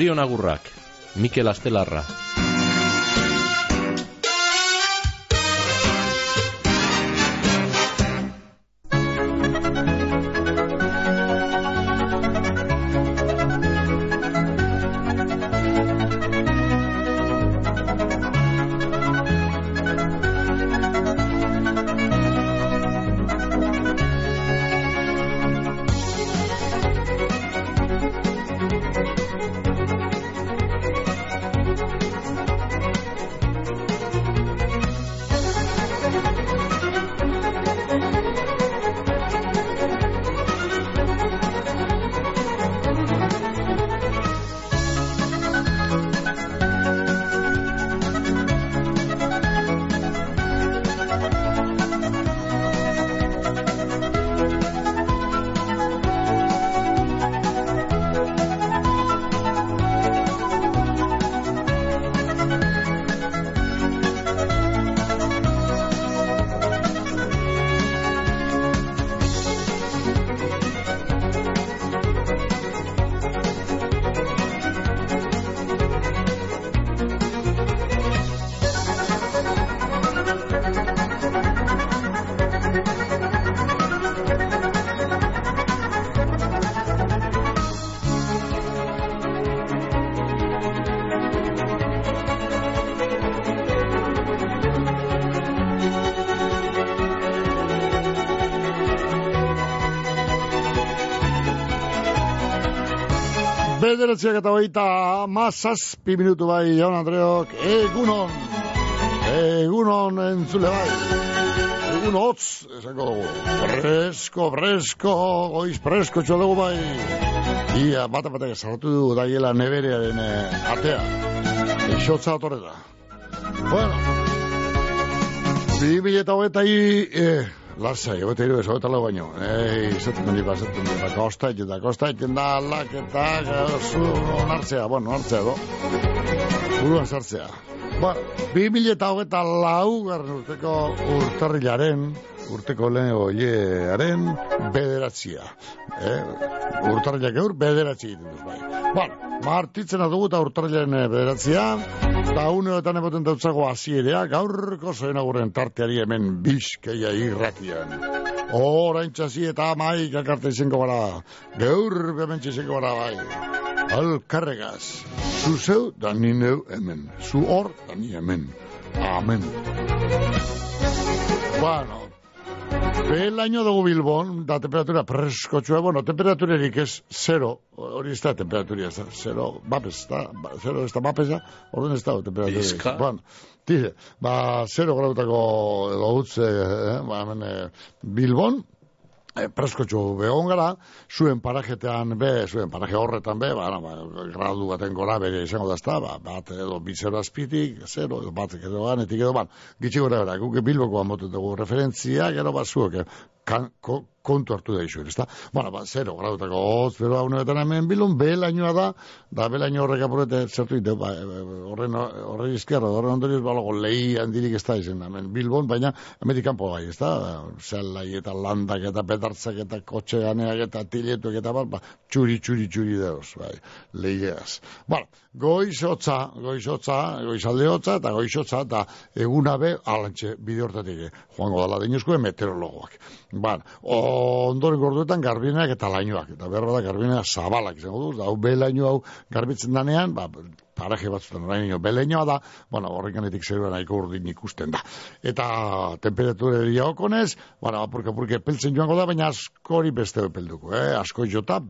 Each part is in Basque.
Zorion agurrak, Mikel Astelarra. Bederatziak eta hogeita mazazpi minutu bai, jaun Andreok, egunon, egunon entzule bai, egun hotz, esango dugu, fresko, fresko, goiz fresko txo dugu bai, ia, bata bata sartu du daiela neberearen eh, atea, esotza otoreta. Bueno, bi bileta hogeita hi, eh, Lasa, ego te irues, hogeita lau baino. Ei, izaten dut, izaten dut, kostait, eta kostait, da, laketa, zu, onartzea, bueno, onartzea, do. Buruan sartzea. Ba, bi mila eta hogeita lau, garren urteko urtarrilaren, urteko lehen oiearen, bederatzia. Eh? Urtarrilak eur, bederatzi egiten duz, bai. Bueno, martitzen adugu eta urtarrilaren bederatzia, eta uneoetan eboten dautzago hasierea gaurko zoen aguren tarteari hemen bizkeia irratian. Horain txasi eta maik akarte izango gara, geur bementxe izango gara bai. Alkarregaz, zu zeu da nineu hemen, zu hor da ni hemen. Amen. Bueno, Bel año dugu Bilbon, da temperatura presko txua, bueno, temperaturerik ez zero, hori ez da temperaturia, ez da, zero, bapes, da, zero ez da bapes, orden ez da temperaturia. Bizka. Bueno, dice, ba, zero grautako edo utze, eh, ba, hemen, eh, Bilbon, e, preskotxo begon gara, zuen parajetean be, zuen paraje horretan be, ba, ba, gradu baten gora bere izango da ezta, ba, bat edo bizero azpitik, zero, edo bat edo ganetik edo ban, gitxi gora bera, guk bilboko amoten dugu referentzia, gero bat zuek, kan, ko, kontu hartu da izuer, ezta? Bueno, ba, zero, gradutako hoz, pero hau nuetan hemen bilun, behelainoa da, da behelaino horrek apurete zertu ite, ba, horren, horren izkerra, horren ondorioz, ba, logo, lehi handirik ez da izen, hemen bilbon, baina, hemetik kanpo bai, ez da, zelai eta landak eta petartzak eta kotxe ganeak eta tiletuak eta bat, ba, txuri, txuri, txuri deus, bai, lehiaz. Bueno, goizotza, goizotza, goizalde hotza, eta goizotza, eta eguna be, alantxe, bide hortatik, joango dala dinuzko, meteorologoak. Ban, ondoren gorduetan garbinak eta lainoak, eta behar da garbinak zabalak izango du, hau belaino hau garbitzen danean, ba, paraje batzutan oraino beleinoa da, bueno, horrekanetik zerua nahiko urdin ikusten da. Eta temperatura okonez, bueno, apurke peltzen joango da, baina askori beste pelduko, eh? asko jota,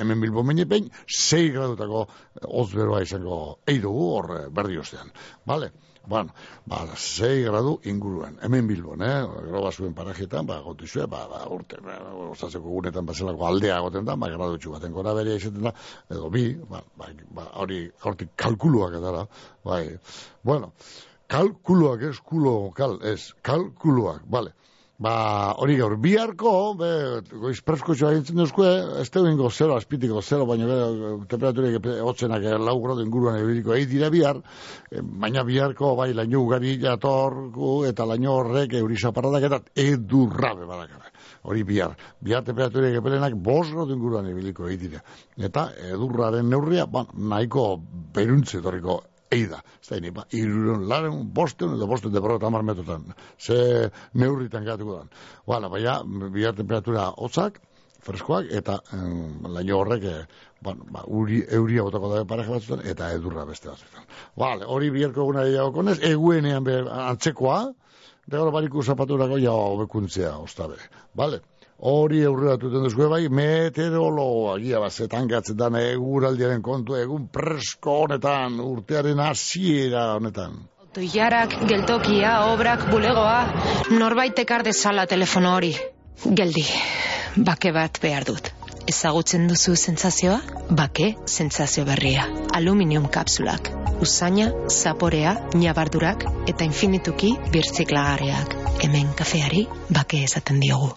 hemen bilbo meni pein, 6 gradutako ozberoa izango eidugu hor eh, berdi ostean. Vale? Bueno, ba, 6 gradu inguruan, hemen bilbon, eh? Gero zuen parajetan, ba, gotu zuen, ba, ba, urte, ba, osatzeko gunetan bazelako aldea goten da, ba, gradu txugaten gora berea izaten da, edo bi, ba, ba, ba hori, hortik kalkuluak edara, bai, bueno, kalkuluak ez, kulo, kal, ez, kalkuluak, vale. Ba, hori gaur, biharko, be, goiz presko txoa gintzen duzkue, ez teo ingo zero, azpitiko zero, baina be, temperaturik hotzenak lau grado inguruan ebiriko egin dira bihar, e, baina biharko, bai, laino ugari jatorku, eta laino horrek eurizaparradak eta edurrabe badakara. Hori bihar, bihar temperaturik epelenak bos grado inguruan ebiliko egin dira. Eta edurraren neurria, ba, nahiko beruntze torriko eida. Ez da, nipa, irurun, laren, bosten, edo bosten de borrota amar metotan. Ze neurritan gatuko dan. Bala, baina, bihar temperatura hotzak, freskoak, eta um, laino horrek, eh, bueno, ba, uri, euria botako da pareja batzutan, eta edurra beste batzutan. Bale, hori biharko eguna gehiago konez, eguenean be, antzekoa, de gero bariku zapaturako ja hobekuntzea, ostabe. Bale? Hori aurreratuten duzue bai, meteorologoa gira bazetan gatzen eguraldiaren kontu, egun presko honetan, urtearen hasiera honetan. Autoiarak, geltokia, obrak, bulegoa, norbait ekar dezala telefono hori. Geldi, bake bat behar dut. Ezagutzen duzu sentsazioa? Bake, sentsazio berria. Aluminium kapsulak. Usaina, zaporea, nabardurak eta infinituki birtziklagareak. Hemen kafeari bake esaten diogu.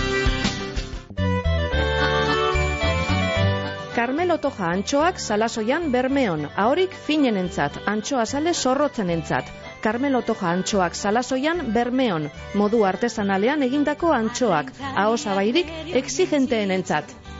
Carmelo Toja antxoak salasoian bermeon, ahorik finenentzat, antxoa sale sorrotzenentzat. Carmelo Toja antxoak salasoian bermeon, modu artesanalean egindako antxoak, ahosa bairik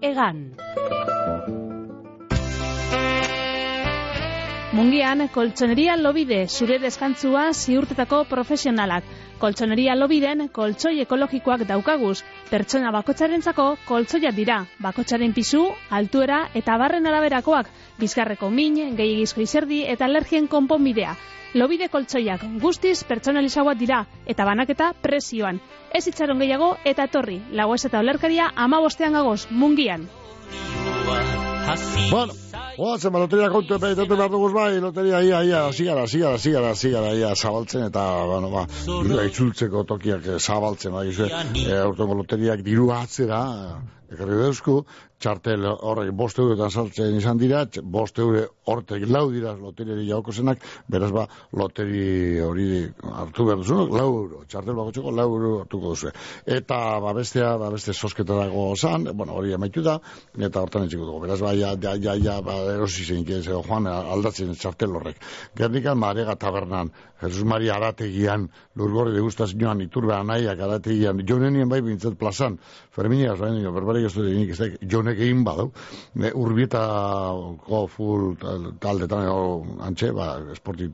egan. Mungian, koltsoneria lobide, zure deskantzua ziurtetako profesionalak. Koltsoneria lobiden, koltsoi ekologikoak daukaguz. Pertsona bakotxarentzako koltsoia dira. Bakotxaren pisu, altuera eta barren araberakoak. Bizkarreko min, gehiagizko izerdi eta alergien konponbidea. Lobide koltsoiak guztiz pertsonalizagoa dira eta banaketa presioan. Ez itxaron gehiago eta torri. Lagoez eta olerkaria ama bostean gagoz, mungian. Bueno, oatzen, ba, loteria kontu epe, itotu behar duguz bai, loteria ia, ia, zigara, zigara, zigara, zigara, ia, zabaltzen, eta, bueno, ba, dirua itzultzeko tokiak eh, zabaltzen, ba, gizue, e, aurtengo loteriak diru atzera, ekarri deusku, txartel horrek bost euroetan saltzen izan dira, bost eure hortek lau dira loteriari jauko zenak, beraz ba, loteri hori hartu behar duzu, lau euro, txartel bako txoko, lau euro hartuko duzu. Eta ba, bestea, ba, beste sosketa dago zan, bueno, hori amaitu da, eta hortan etxiko dugu, beraz ba, ja, ja, ja, ja ba, erosi zein, joan aldatzen txartel horrek. Gernikan, marega tabernan, Jesus Maria Arategian, lurgorri degustazioan, iturbean nahiak Arategian, jonenien bai bintzat plazan, Ferminia, berbarik ez dut egin, honek egin badu, e, urbieta ko full taldetan, antxe, ba, esporti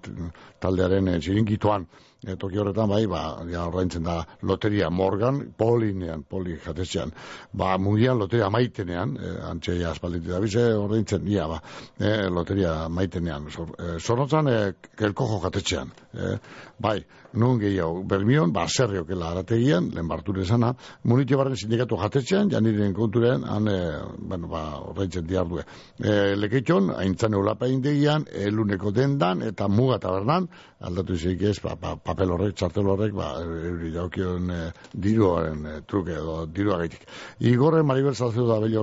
taldearen e, txirinkituan, e, toki horretan bai, ba, ja, ordaintzen da loteria Morgan, polinean, poli jatetxean, ba, mundian loteria maitenean, e, antxe ja espalditi da bize, ordaintzen, ia, ba, e, loteria maitenean, zornotzan, e, kelkojo jatetxean, e, bai, nun gehiago, bermion, ba, zerriokela arategian, lehen barture zana, munitio barren sindikatu jatetxean, janiren konturen, han, e, bueno, ba, ordaintzen diardue. E, leketxon, haintzane ulapa indegian, eluneko dendan, eta muga tabernan, aldatu izik ez, ba, ba, papel horrek, txartel horrek, ba, euri daukion e, diruaren e, truke edo dirua gaitik. Igorre, Maribel Salcedo da bello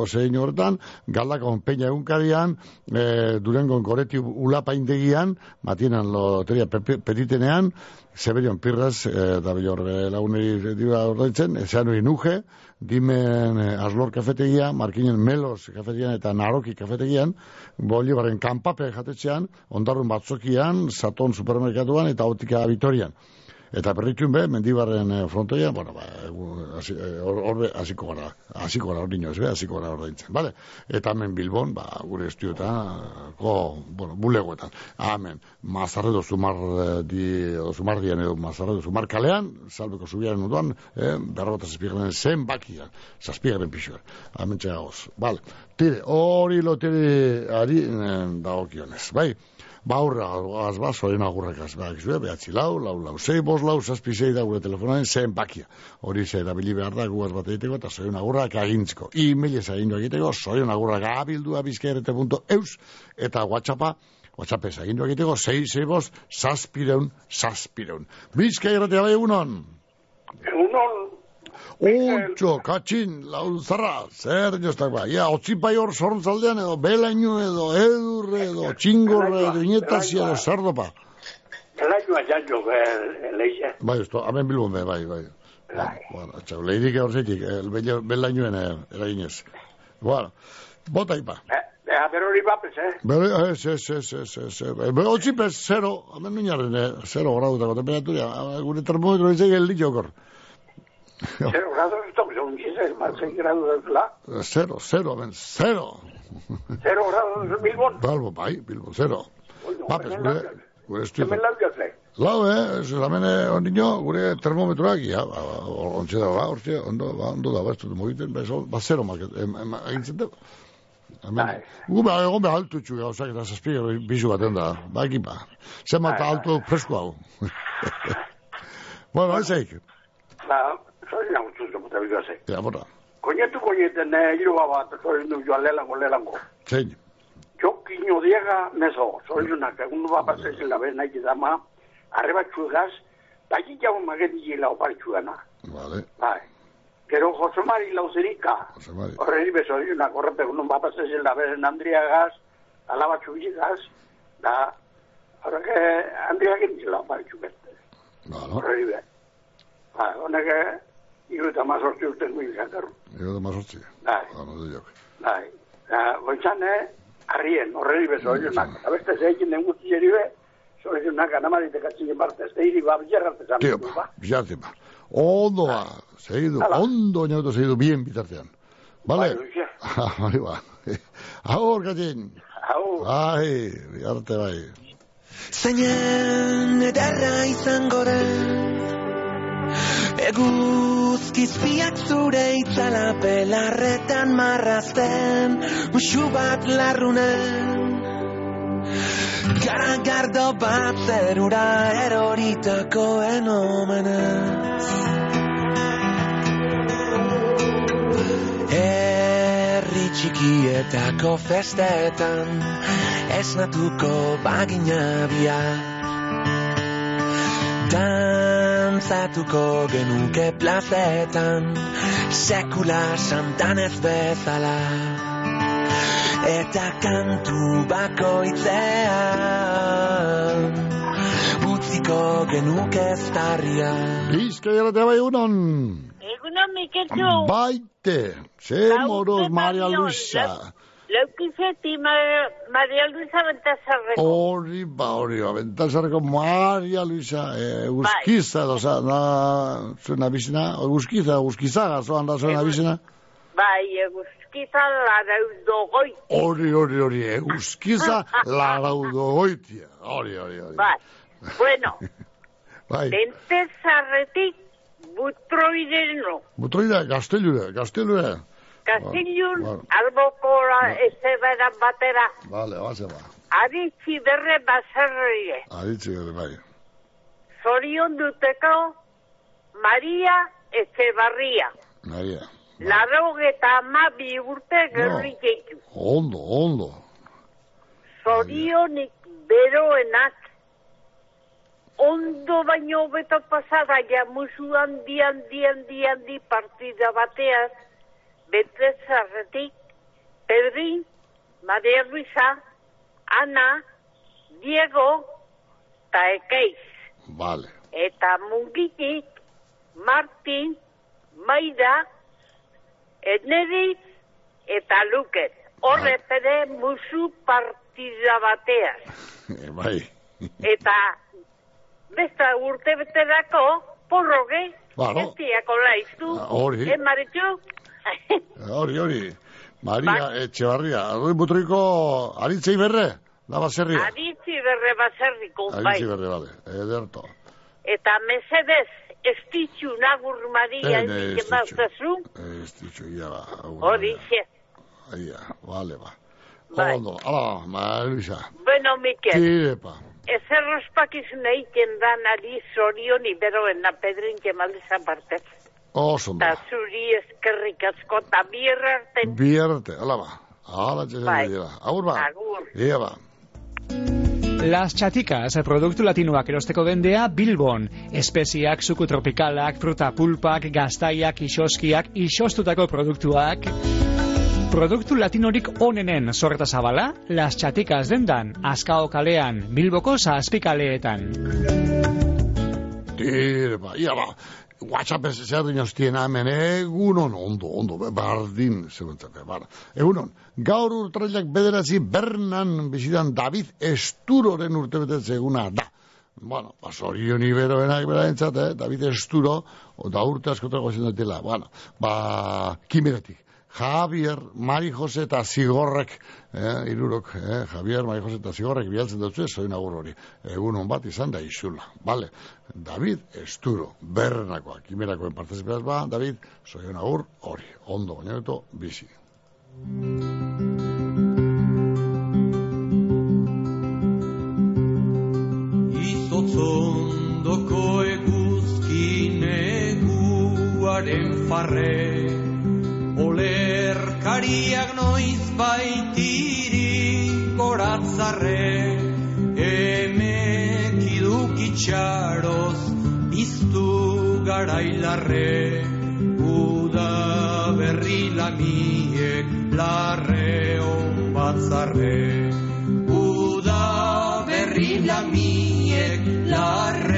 osein horretan, galdakon peña egunkarian, e, durengon goreti ulapa indegian, matienan loteria petitenean, Zeberion Pirraz, e, da bello laguneri dirua ordaitzen, ezean hori nuge, dimen eh, Aslor kafetegia, Markinen Melos kafetegian eta Naroki kafetegian, Bolibaren kanpape jatetxean, ondarrun batzokian, Saton supermerkatuan eta Otika Vitorian. Eta berritxun be, mendibarren eh, frontoia, bueno, ba, eh, hor hor be, hasiko gara, hasiko gara hor ez be, hasiko gara ordaintzen, bale? Eta hemen Bilbon, ba, gure estudioetan, ko, bueno, bulegoetan, hemen, mazarredo zumar, eh, di, o zumar dian edo mazarredo zumar kalean, salbeko zubiaren uduan, eh, berrota zazpigaren zen bakian, zazpigaren pixuan, hemen txegagoz, bale? Tire, hori loteri ari eh, dagokionez, bai? Baurra, az ba, zoren agurrakaz, ba, gizue, behatzi lau, lau, lau, sei, bos, lau, zazpi, da gure telefonaren, zen bakia. Hori ze, erabili behar da, guaz bat egiteko, eta zoren agurrak agintzko. E-mailez agindu egiteko, zoren agurrak abildua bizkaerete.eus, eta whatsappa, whatsappez agindu egiteko, sei, sei, bos, zazpireun, zazpireun. Bizkaerete bai egunon? Egunon, Untxo, katxin, lau zarra, zer joztak ba, ia, otzipai hor zorrotzaldean edo, belaino edo, edur edo, txingorre edo, inetazia edo, zardopa. el año allá yo leía. Bai, esto, hemen bilbon be, bai, bai. Bai. Bueno, txau, leidik horzetik, el bela- belainoen eh, eraginez. Bueno, bota ipa. Eh, hori bapes, eh? Bere, ez, ez, ez, ez, ez, ez, bere, otzipez, zero, hemen nuñaren, eh, zero gradutako temperaturia, ah, gure termometro ez egin litxokor. Grados, esto que son 16 más 6 grados de la. Zero, zero, hemen, zero. Cero grados en Bilbon. Balbo, bai, bilbo, zero. Bapes, hemen gure, gure Hemen estudio. laudiak, eh? Lau, eh, ez, hemen, eh, ondino, gure termometroak, ja, ba, ba, ontsi da, ba, ortsi, ondo, ba, ondo da, ba, ez dut mogiten, ba, ba, zero market, egintzen da. Hemen, Bai. gu, ba, egon be altu txu, gauzak, eta zazpige, bizu baten da, ba, ekipa. Zema eta Bai, bai. altu fresko hau. bueno, ez eik, Ba, muchacha, puta vida, eh? ja, bora, Koñetu koñeten, eh, hiru bat, soy un joan lelango, lelango. zein, quiño diega, meso, soy una, que uno va a pasar sin la vez, nahi dama, arreba txuegaz, baki jau mageti gila opar txuegana. vale, Bai. Gero Jose Mari Lauzerika, Jose Mari. horreri beso, una korrete, uno va a pasar sin la vez en Andriagaz, alaba txuegaz, da, horrek, Andriagaz gila opar txuegaz. bueno, Horreri be. Ba, honek, iru eta mazortzi urte nuen zakarru. ego da mazortzi, Bai, bueno, de jok. bai. Da, goitzan, eh, arrien, horreri beso, oiunak. Abeste zeikin den guzti jeri be, zoizunak anamarite katzinen parte, ez deiri ba, bilarrarte zan. Tio, ba, bizarte, ba. Ondo, ba, segidu, Hala. ondo oinautu segidu bien bitartean. Vale? Bai, oixe. Hori ba. Agur, katxin. Hau, Bai, biarte bai. Zainen ederra izango den Eguzkizpiak zure itzala pelarretan marrazten Musu bat larrunen. Garagardo bat zerura eroritakoen omenez Herri txikietako festetan Esnatuko bagina biak Dantzatuko genuke plazetan Sekula santan ez bezala Eta kantu bakoitzean Utziko genuke estarria Bizkai alatea bai unon. Egunon, Miketxo. Baite. Ze moroz Maria Luisa. Leukizeti Mar- Maria Luisa Bentazarreko. Hori, ba, hori, ba, bentasarreko Maria Luisa, eh, euskiza, edo, oza, na, zuen abizena, euskiza, euskizaga, zoan da zuen abizena. Bai, eguzkiza laraudo goi. Hori, hori, hori, euskiza, laraudo goitia. Hori, hori, hori. Bai. Bueno, Bai, Bentazarretik butroideno. butroida, gaztelure, Kastilun, Bueno. albokora ezeberan batera. Vale, base ba. Aritzi berre baserrie. Aditzi gure, bai. Zorion duteko Maria Ezebarria. Maria. Laro eta amabi urte gerrik eitu. Ondo, ondo. Zorionik beroenak ondo baino beto pasada ja musu handi handi handi handi partida bateaz betrezarretik Pedrin, Maria Luisa, Ana, Diego, eta Ekeiz. Vale. Eta mungitik Martin, Maida, Edneri eta Luket. Horre pere musu partida bateaz. bai. Eta besta urte beterako, porroge, Claro. gestiako laiztu. Ah, hori. Eh, Maritxu? Hori, hori. Maria Etxebarria. Rui Butriko aritzei berre? Da baserria? Aditzi berre baserriko, bai. Aritzi berre, bale. Ederto. Eta mesedez, ez ditxu nagur maria ez ez bautazu. Ez ditxo, ia ba. Hori, xe. Ia, bale, ba. Bai. Ondo, ala, Marisa. Bueno, Mikel, Tirepa. ezer ospakizun egiten dan ari zorion iberoen na pedrin kemaldez aparte. Oso ondo. Ta zuri eskerrik asko, ta bierra arten. Bierte, ala ba. Ala, txezen Bai. dira. Agur ba. Agur. Ia ba. Las Chaticas, produktu latinoak erosteko dendea Bilbon. Espeziak, suku tropikalak, fruta pulpak, gaztaiak, isoskiak, isostutako produktuak. Produktu latinorik onenen zorreta zabala, Las Chaticas dendan, Azkao kalean, Bilboko zazpikaleetan. Tirepa, ia ba. WhatsApp ez zer dinostien hemen, egunon, ondo, ondo, bardin, zebentzate, bar. Egunon, gaur urtrailak bederatzi bernan bizidan David Esturoren urtebetetze eguna da. Bueno, ba, zorion iberoenak bera entzat, eh? David Esturo, da urte askotako zendatela. Bueno, ba, kimeretik. Javier, Mari Jose eta Zigorrek, eh, irurok, eh, Javier, Mari Jose eta Zigorrek bialtzen dutzu, zoin agur hori. Egun bat izan da isula, vale. David Esturo, berrenakoa, kimerakoen partezipaz ba, David, zoin agur hori, ondo, baina bizi. Izotzondoko eguzkin eguaren farre Olerkariak noiz baitiri goratzarre Emek idukitxaroz biztu garailarre Uda berri lamiek larre on batzarre Uda berri lamiek larre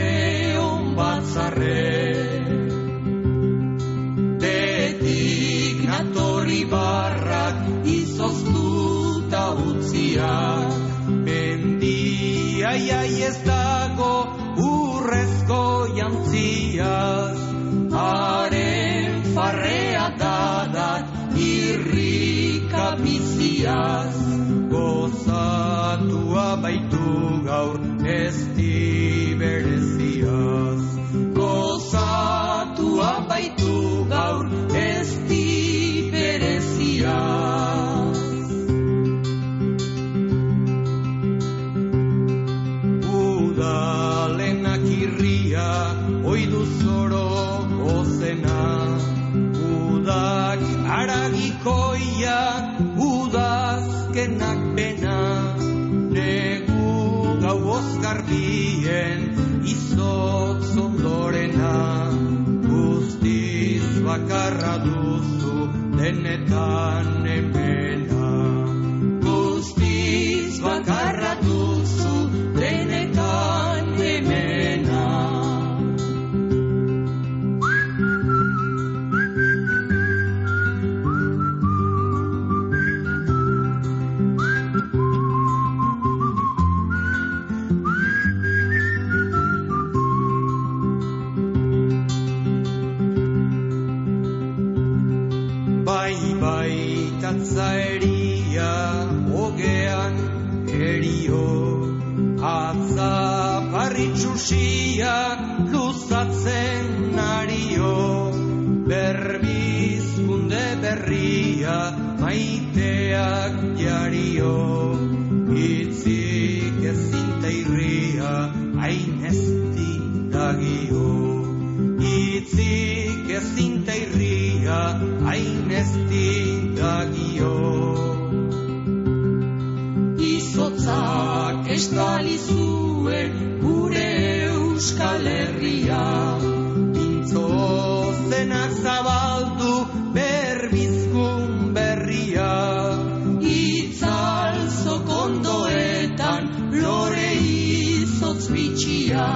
bitxia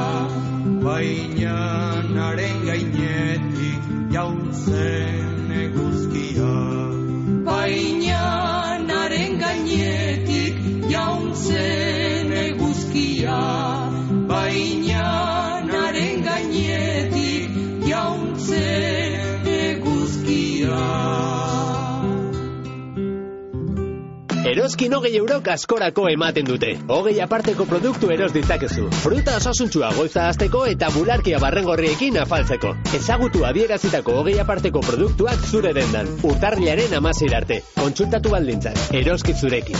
Baina naren gainetik jauntzen Eroskin hogei eurok askorako ematen dute. Hogei aparteko produktu eros ditzakezu. Fruta osasuntxua goiza azteko eta bularkia barrengorriekin afaltzeko. Ezagutu adierazitako hogei aparteko produktuak zure dendan. Urtarriaren amazir arte. Kontsultatu baldintzak. Eroski zurekin.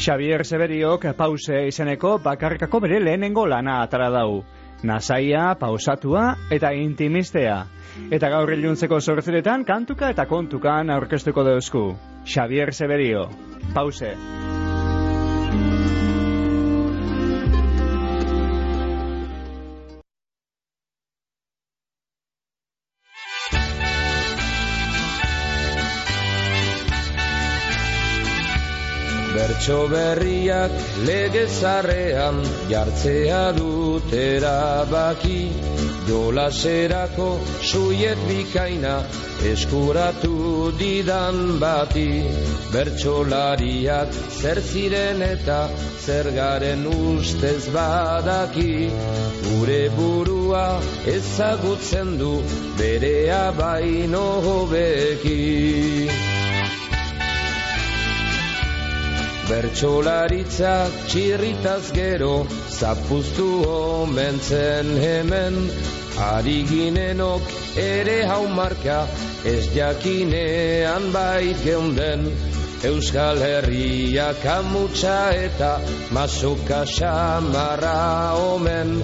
Xavier Severiok pause izeneko bakarkako bere lehenengo lana atara dau. Nasaia, pausatua eta intimistea. Eta gaur iluntzeko sortziretan kantuka eta kontukan aurkeztuko dauzku. Xavier Severio. Pause. Bertso berriak legezarrean jartzea dut erabaki. Jolaserako suiet bikaina eskuratu didan bati. Bertsolariak zer ziren eta zer garen ustez badaki. Gure burua ezagutzen du berea baino hobeki Bertxolaritza txirritaz gero Zapuztu omentzen hemen. Ari ginenok ere haumarka Ez jakinean bait geunden. Euskal Herria kamutsa eta Masoka xamarra omen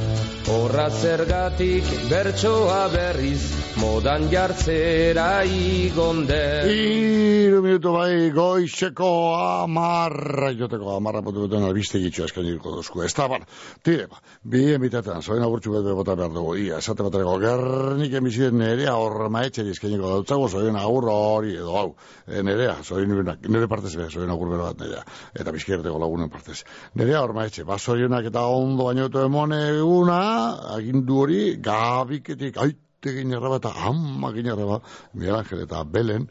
Horra zergatik bertsoa berriz Modan jartzera igonden Iru minutu bai goizeko amarra joteko amarra potu duten albiste gitxo eskainiko duzku. Ez da, bar, tire, ba, bi emitetan, zoin agurtxu bete bota behar dugu, ia, esate baterako, gernik emizien nerea hor maetxeri eskainiko dautzago, zoin agur hori edo hau, e, nerea, zoin nire partez be, zoin agur bera bat nerea, eta bizkerteko lagunen partez. Nerea hor maetxe, ba, zoinak eta ondo bainotu emone eguna, agindu hori, gabiketik, ait, egin erraba eta hamma egin erraba Miguel Angel eta Belen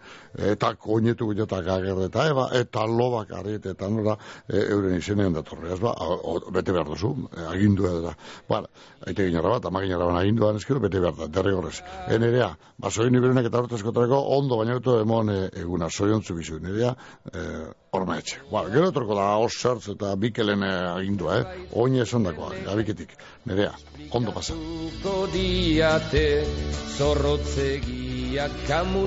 eta koinetu eta gager eta eba eta lobak arret eta nora e, euren izenean datorre ez ba, o, bete behar duzu e, agindua da bueno, aite egin erraba eta magin erraba aginduan eskero bete behar da, derri horrez. Enerea, ba soin niberenak eta hortezko ondo baina eto emon e, eguna. Soiontzu bizu enerea e, Horma etxe. Ba, gero etorko da osartz eta bikelen agindua, eh? Oine esan dakoa, gabiketik. Nerea, ondo pasa.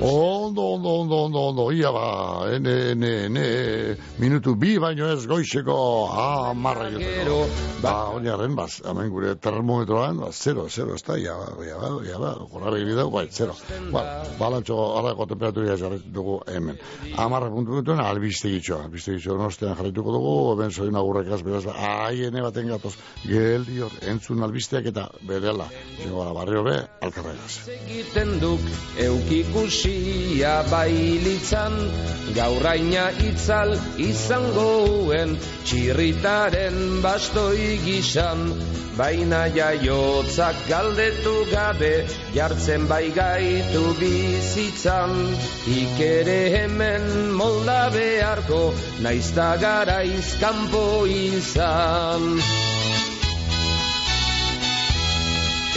Ondo, ondo, ondo, ondo, ondo, ia ba, ene, ene, ene, minutu bi baino ez goizeko amarra joteko. Ba, oinarren, baz, hemen gure termometroan, ba, zero, zero, ez da, ia ba, ia ba, ia ba, gora begiri dago, bai, zero. Ba, balantxo, alako temperaturia jarretu dugu hemen. Amarra puntu dutuen, albiste gitxo, albiste gitxo, nostean jarretuko dugu, ben zoin agurrekaz, beraz, aiene baten gatoz, geldi hor, entzun albisteak eta berela, zengo gara, barrio be, alkarregaz. egiten duk eukikusia bailitzan gaurraina itzal izangoen txirritaren bastoi gisan. Baina jaiotzak galdetu gabe jartzen bai gaitu bizitzan. Ikere hemen molda beharko naizta garaiz kanpo izan.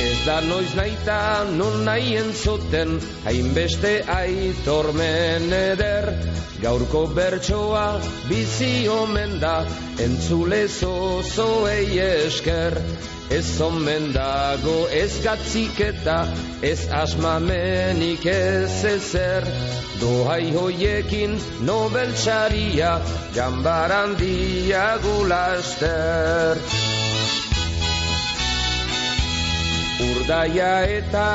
Ez da noiz naita non nahi entzuten Hainbeste aitormen eder. Gaurko bertsoa bizi omen da Entzule zozoei esker Ez omen dago ez gatziketa Ez asmamenik ez ezer. Dohai hoiekin Nobel txaria Gambaran diagulaster Urdaia eta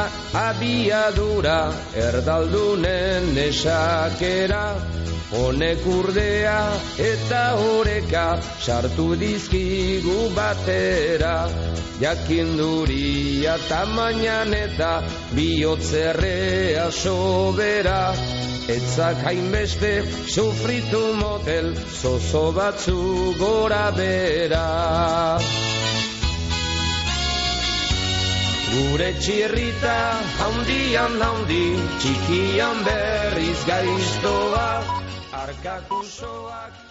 abiadura erdaldunen esakera Honek urdea eta horeka sartu dizkigu batera. Jakinduria tamainan eta bihotzerrea sobera. Etzak hainbeste sufritu motel zozo batzu gora bera Gure txirrita handian handi, txikian berriz gaiztoa, arkakusoak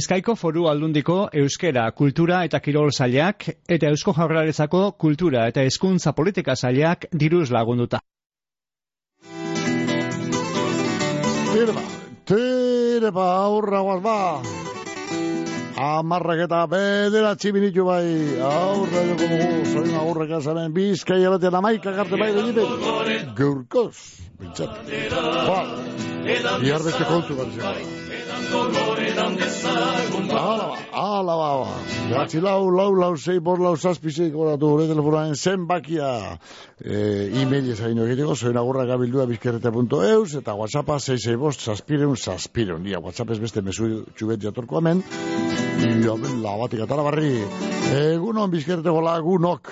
Bizkaiko foru aldundiko euskera kultura eta kirol zailak eta eusko jaurlaritzako kultura eta hezkuntza politika zailak diruz lagunduta. Tire ba, tire ba, aurra guaz ba. Amarrak eta bederatzi minitu bai, aurra joko dugu, zoin aurrak azamen, bizkai abatean amaika garte bai egiten. Gaurkoz, bintzat. Ba, beste kontu bat zeko. Ala, ala, ba, Gatzi lau, lau, lau, sei, bor, lau, zazpi, sei, goratu, gure telefonaren zenbakia. E, e-mail ezaino egiteko, zoen agurra gabildua bizkerrete.eus, eta whatsappa 66 bost, zazpireun, zazpireun, dia, whatsapp ez beste mesu txubet jatorko hemen, Ia, ben, labatik atara barri, egunon bizkerreteko lagunok,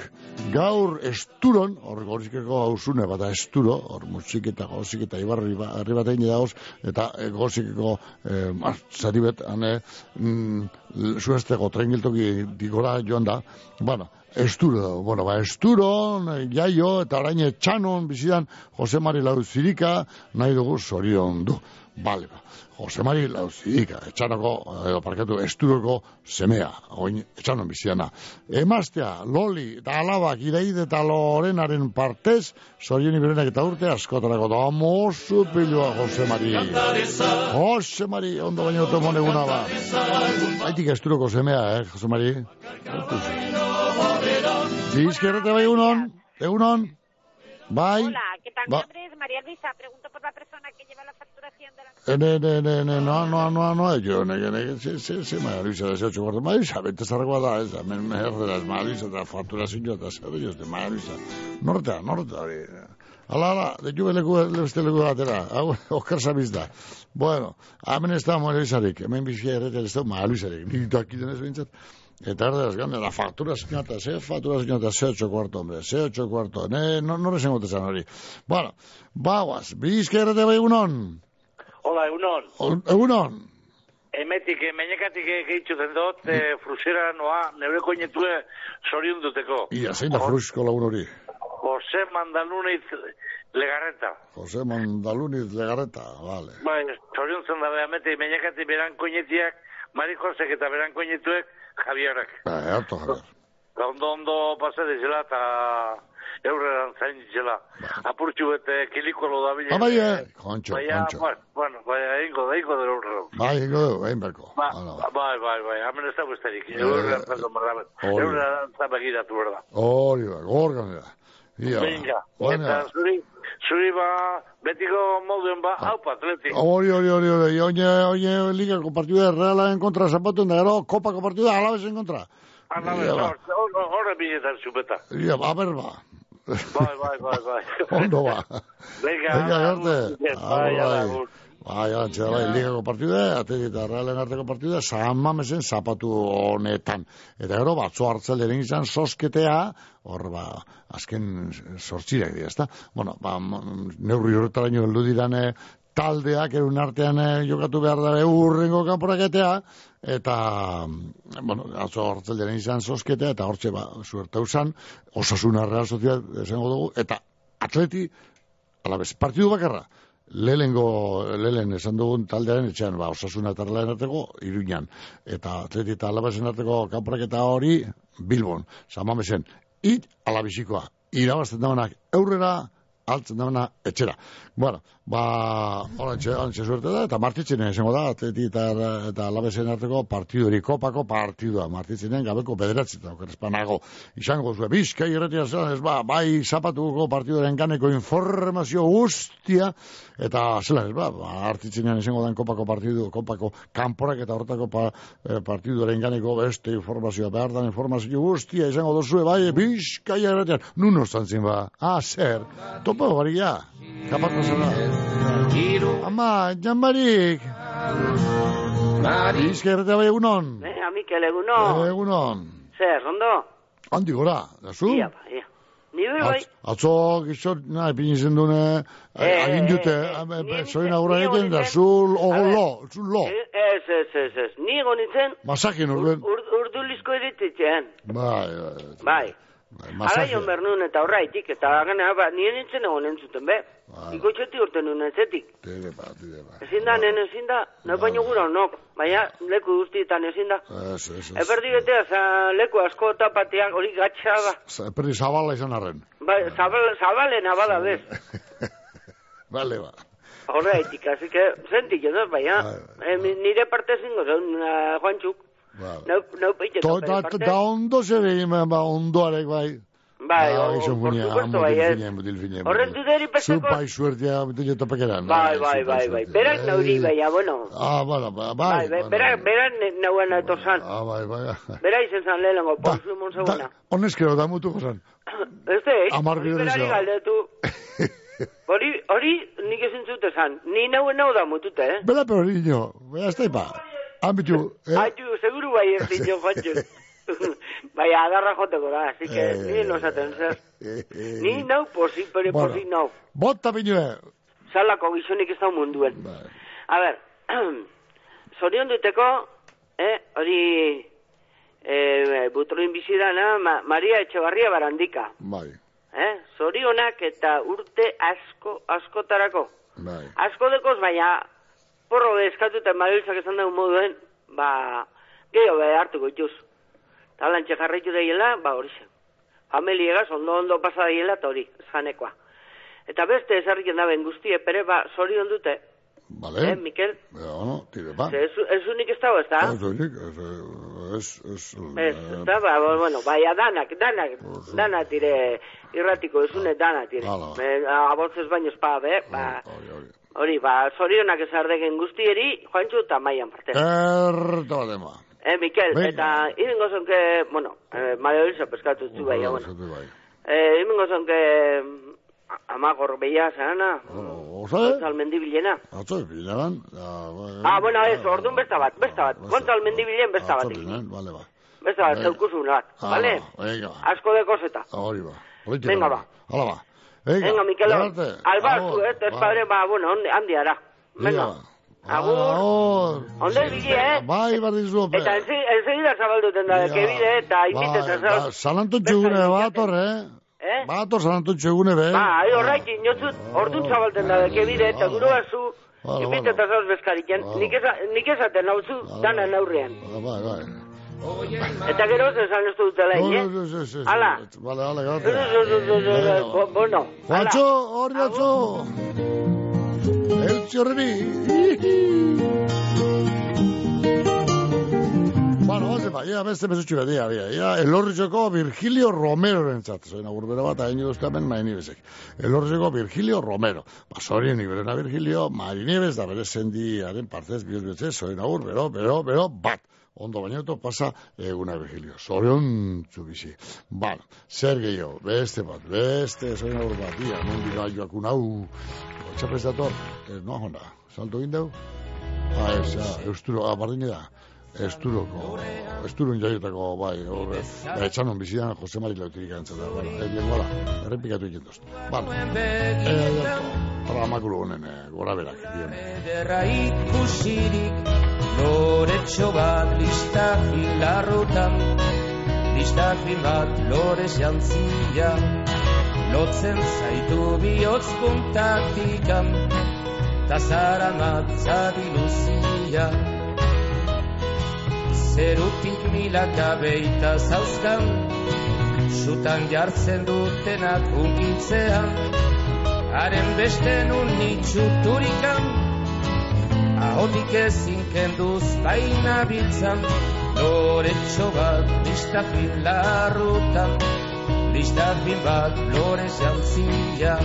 gaur esturon, hor gorizkeko hausune, bata esturo, hor musik eta gozik eta ibarri ba- herri bat egin dagoz, eta gozikeko, e, mar, zari bet, hane, mm, zuesteko trengiltoki digora joan da, bueno, Esturo, bueno, ba, esturo, jaio, eta orain etxanon, bizidan, Jose Mari Lauzirika, nahi dugu zorion du. Bale, ba. Jose Mari Lauzirika, etxanoko, edo parkatu, esturoko semea, oin, etxanon bizidana. Emaztea, loli, eta alabak, ireide eta lorenaren partez, zorion iberenak eta urte, askotarako, da, mozu pilua, Jose Mari. Jose Mari, ondo baino tomon eguna ba. Haitik esturoko semea, eh, Jose Mari? Bizkerrete bai egunon, egunon, bai. Hola. Mi Ba- María Luisa. Pregunto por la persona que lleva la facturación de la... Eh, Ne, no, no, no, no, yo, ne, se, se, se, María Luisa, de ocho cuartos, María Luisa, bete zarragoa da, ez, hemen erderaz, María Luisa, eta fakturazio eta zer dioz, de María Luisa, nortea, nortea, hori, ala, ala, de jube leku, beste leku batera, hau, oskar sabiz da, bueno, hemen ez da María Luisarik, hemen bizkia erretel ez da María Luisarik, nik dakiten ez behintzat, Eta erderaz, gane, la factura señata, ze factura señata, ze ocho cuarto, hombre, ze ocho cuarto, ne, no, no resengo tesan hori. Bueno, baguaz, bizkerrete bai egunon, Hola, egunon. egunon, Emetik, meinekatik gehitzuten dut, e, frusera noa, neure koinetue zorion duteko. Ia, zein da frusko lagun hori? Jose Mandaluniz legarreta. Jose Mandaluniz legarreta, vale. Bai, zorion zen da behamete, meinekatik beran koinetiak, Mari Josek eta beran koinetuek, Javierak. Ba, harto, Javier. Ondo, ondo pasa dizela eta eurreran zain dizela. Apurtxu bete kilikolo da bile. Ah, bai, eh, kontxo, Baina, kontxo. bueno, bueno, baina, ingo da, ingo da eurreran. Bai, ingo du, egin berko. Ba, bai, bai, bai, hemen ez da besterik. Eh, Eurrean zatu marraben. hori. Eurrean zabegiratu berda. Hori, bai, gorganera. Ia, Venga, eta zuri, zuri ba, betiko moduen ba, haupa, atleti. hori, hori, hori, hori, oine, oine, ligako partida realaren kontra zapatu, eta gero, kopako partida alabesen kontra. Alabe, Ia, ba, horre biletan zupeta. ia, a ber, ba. Bai, bai, bai, bai. Ondo, ba. Venga, Venga, gerte. Bai, ala, agur. Bai, antxe, bai, ligako partida, ateti eta realen arteko partida, San Mamesen zapatu honetan. Eta gero, batzo hartzal eren izan, sosketea, hor, ba, azken sortzirak dira, ezta? Bueno, ba, neurri horretaraino heldu dirane, taldeak erun artean eh, jokatu behar da urrengo kanporaketea, eta, bueno, atzo hartzalderen izan zosketea, eta hortxe, ba, suertau zan, osasuna real sozial, esango dugu, eta atleti, alabez, partidu bakarra, lehengo, lehen esan dugun taldearen etxean, ba, osasuna eta erlaren arteko, iruñan, eta atleti eta alabezen arteko kanporaketa hori, Bilbon, samamesen, it alabizikoa, irabazten damenak aurrera, altzen dana etxera. Bueno, ba, orantxe, orantxe suerte da, eta martitzenen esango da, atleti eta, eta alabezen arteko partiduri, kopako partidua, martitzenen gabeko bederatzi, eta okerrezpanago, izango zuen, bizkai erretia zen, ez ba, bai zapatuko partiduaren ganeko informazio guztia, eta zelan ez ba, ba artitzenean esango dan kopako partidu, kopako kanporak eta hortako pa, eh, partiduaren ganeko beste informazioa, behar dan informazio guztia, izango dozue, bai, bizkai erretia, nun ostantzin ba, ah, zer, topo gari ja, kapako zela. Ama, jambarik, bizkai erretia bai egunon, Eh, Mikel, egunon. egunon, Zer, ondo? handi gora, da zu? Ia, ba, ia. Ni bai, bai. Atzo, gizot, na, ipin izen dune, Eh, agin dute, zoin agurra egiten, da, zu, ogo lo, zu lo, Ez, ez, ez, ez. Ni gonitzen, masakin orden, ur, urdulizko edititzean. bai, bai, Bai. Bai, Ala Masaje. joan behar nuen eta horraitik, eta gana, ba, nien nintzen egon entzuten, be? Bai. Ikotxeti urte nuen etzetik. Tire ba, tire ba. Ezin da, nen ezin da, nahi baino gura honok, baina leku guztietan ezin da. Ez, ez, ez. Eperdi betea, za, leku asko tapateak hori gatsa da. Z- Perdi zabala izan arren. Ba, zabal, zabalena bada bez. Bale, ba. Horreitik, así que, senti, jo dut, baina, eh, nire parte zingo zen, uh, Peite, To, bere da, ondo zer egin, ba, ba, ondoarek, bai. Bai, Ah, o- gizon por funia, supuesto, ah, bai, ez. finen, mutil finen, Horren duderi peseko- Zu bai suertia, mutil topekeran. Bai, bai, bai, bai. Berak nauri, baina, bueno. Ah, ba, Bai, bai. bueno. berak, berak nauen eto. Ah, bai, bai. Bera izen zan lehenengo, ponzu mon seguna. Honezkero, da mutu gozan. Este, eh? Hamar hori bider berari galdetu. Hori, hori nik ezin zute zan. Ni nauen nau da mutute, eh? Bela, pero niño, bela, ez taipa. Ambitu, eh? Aitu, seguru bai ez dino, Juancho. bai, agarra joteko da, así que, Eh. ni no esaten zer. Ni nau posi, pero Bueno. posi nau. Bota binue. Zalako gizonik ez da munduen. A ber, zorion duteko, eh, hori, eh, butroin bizidana, ma, Maria Etxebarria Barandika. Bai, Eh? Zorionak eta urte asko, askotarako. bai. Asko dekoz, baina porro eskatu eta mabiltzak esan dugu moduen, ba, gehiago be hartuko ituz. Talantxe jarraitu daiela, ba hori zen. Familiegaz ondo ondo pasa daiela eta hori, janekoa. Eta beste ezarriken da ben guztie, pere ba, zorion dute, Vale. eh, Mikel? Ja, no, tire, ba. Ez, ez unik ez dago, ez da? Ez, oinik, ez, ez, ez, Ez, ez da, ba, bo- bueno, baina danak, danak, dana tire, irratiko ezune dana tire. Hala. Eh, Aboltzez baino espa, be, ba, hori, ba, zorionak ezardegen guztieri, joantxu eta maian parte. Erta badema. Eh, Mikel, Venga. eta irengo zonke, bueno, eh, Mario Elisa peskatu zu baina, bueno. bai. Eh, irengo zonke, amagor beia, zana, Osa, Gontzal mendibilena. atzo, bilaran. Ah, bueno, ez, orduan besta bat, besta bat. Gontzal mendibilen besta bat. Bale, ba. Besta bat, Bai. zeukuzun bat, Ah, vale? Venga, Asko de koseta. hori ba. Venga, ba. Hala ba. Venga, Mikel, arte. alba, Agur. zu, eh, Ba. padre, ba, bueno, handi, handi ara. Venga, agur. Agur. Onde bigi, eh? Bai, bardizu. Eta ense- ensegida zabalduten da, kebide, eta inbite eta Ba, zau. Zalantu txegune, bator, eh? Eh? Bator, zalantu txegune, be. Ba, ahi horraik, inotzut, ordun zabalten da, kebide, eta guru bazu, Bala, inbite eta zauz bezkariken. Nik esaten nauzu, dana neurrian. Bai, bai. Eta gero, esan ez dutela, No, eh? no, no, no, no, Hala. Vale, vale, zu, bo- Bueno, Juancho, hori atzo. El txorreni. Bueno, base ba, ia beste mesutxu bat, ia, ia, ia, elorrizeko Virgilio Romero rentzat, zoin agurbera bat, hain duzkamen maini bezek. Elorrizeko Virgilio Romero. Ba, zorien iberena Virgilio, Marinieves, da bere sendiaren partez, bihuz betze, zoin agur, bero, bero, bero, bat. Ondo bainoto pasa eguna Virgilio. Zorion txubizi. Bueno, zer gehiago, beste bat, beste, zoin agur bat, ia, nondi gaioakun hau, txapez dator, ez noa honda, salto indeu? Ah, ez, ja, eusturo, ah, bardine da. Esturoko, esturun jaiotako, bai, horre, da, etxanon bizidan Jose Mari Leutirik antzata, bueno, eh, bien, gola, errepikatu egiten doztu. Vale, eh, para makulu honen, eh, gora berak, dion. Ederra ikusirik Loretxo bat listafin larrutan Listafin bat lorez jantzia. Lotzen zaitu bihotz puntatikan Ta zara matzadi luzia Zerutik milaka beita zauzkan Sutan jartzen dutenak ungitzean Haren beste nun nitxuturikan Ahotik ezin kenduz baina biltzan. Loretxo bat listafin larrutan Listafin bat lorez jantzia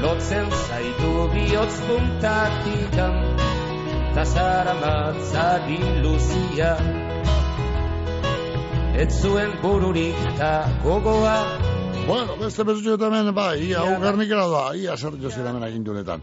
Lotzen zaitu bihotz puntatikan Ta zara matzadi luzia Ez zuen bururik ta gogoa. Bueno, beste bezutxo hemen, bai, ia, ugarnikera da, ia zer jozera hemen agindu honetan.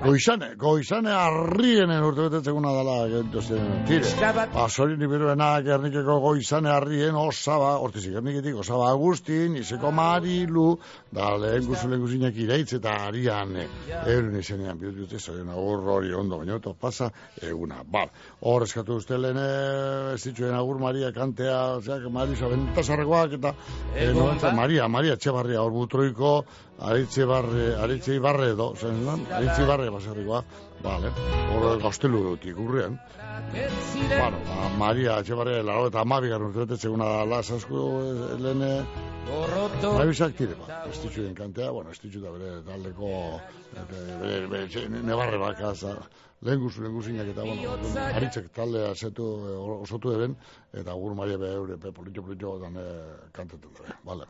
Goizane, goizane arrienen urte betetzeguna dela, gentozen, tire. Ba, sorin ibiruena, gernikeko goizane arrien, osaba, hortizik, gerniketik, osaba Agustin, izeko Marilu, da lehen guzu lehen guzinak ireitz eta arian, eh, euren izenean, bihut dute, zoien agur hori ondo, baina oto pasa, eguna, bal. Hor eskatu uste lehen, eh, ez dituen agur Maria kantea, ozeak, Marisa, bentasarrekoak, eta, eh, Egon, no. Maria, Maria Etxebarria, hor butroiko, aritze barre, aritze ibarre edo, zen, lan? aritze ibarre baserrikoa, vale, hor gaztelu dutik, urrean. Bueno, ba, Maria Etxebarria, laro eta amabigar urte betetzeguna da, las asko, eh, lehen, Nabisak tire, ba, estitxu den kantea, bueno, estitxu da bere taldeko, bere, bere, etxe- nebarre baka, za, lehen guzu, lehen guzinak eta, bueno, aritzek taldea zetu, eh, osotu eben, eta gur Maria be eure, pe, politxo, politxo, dan, eh, kantetan da, bale,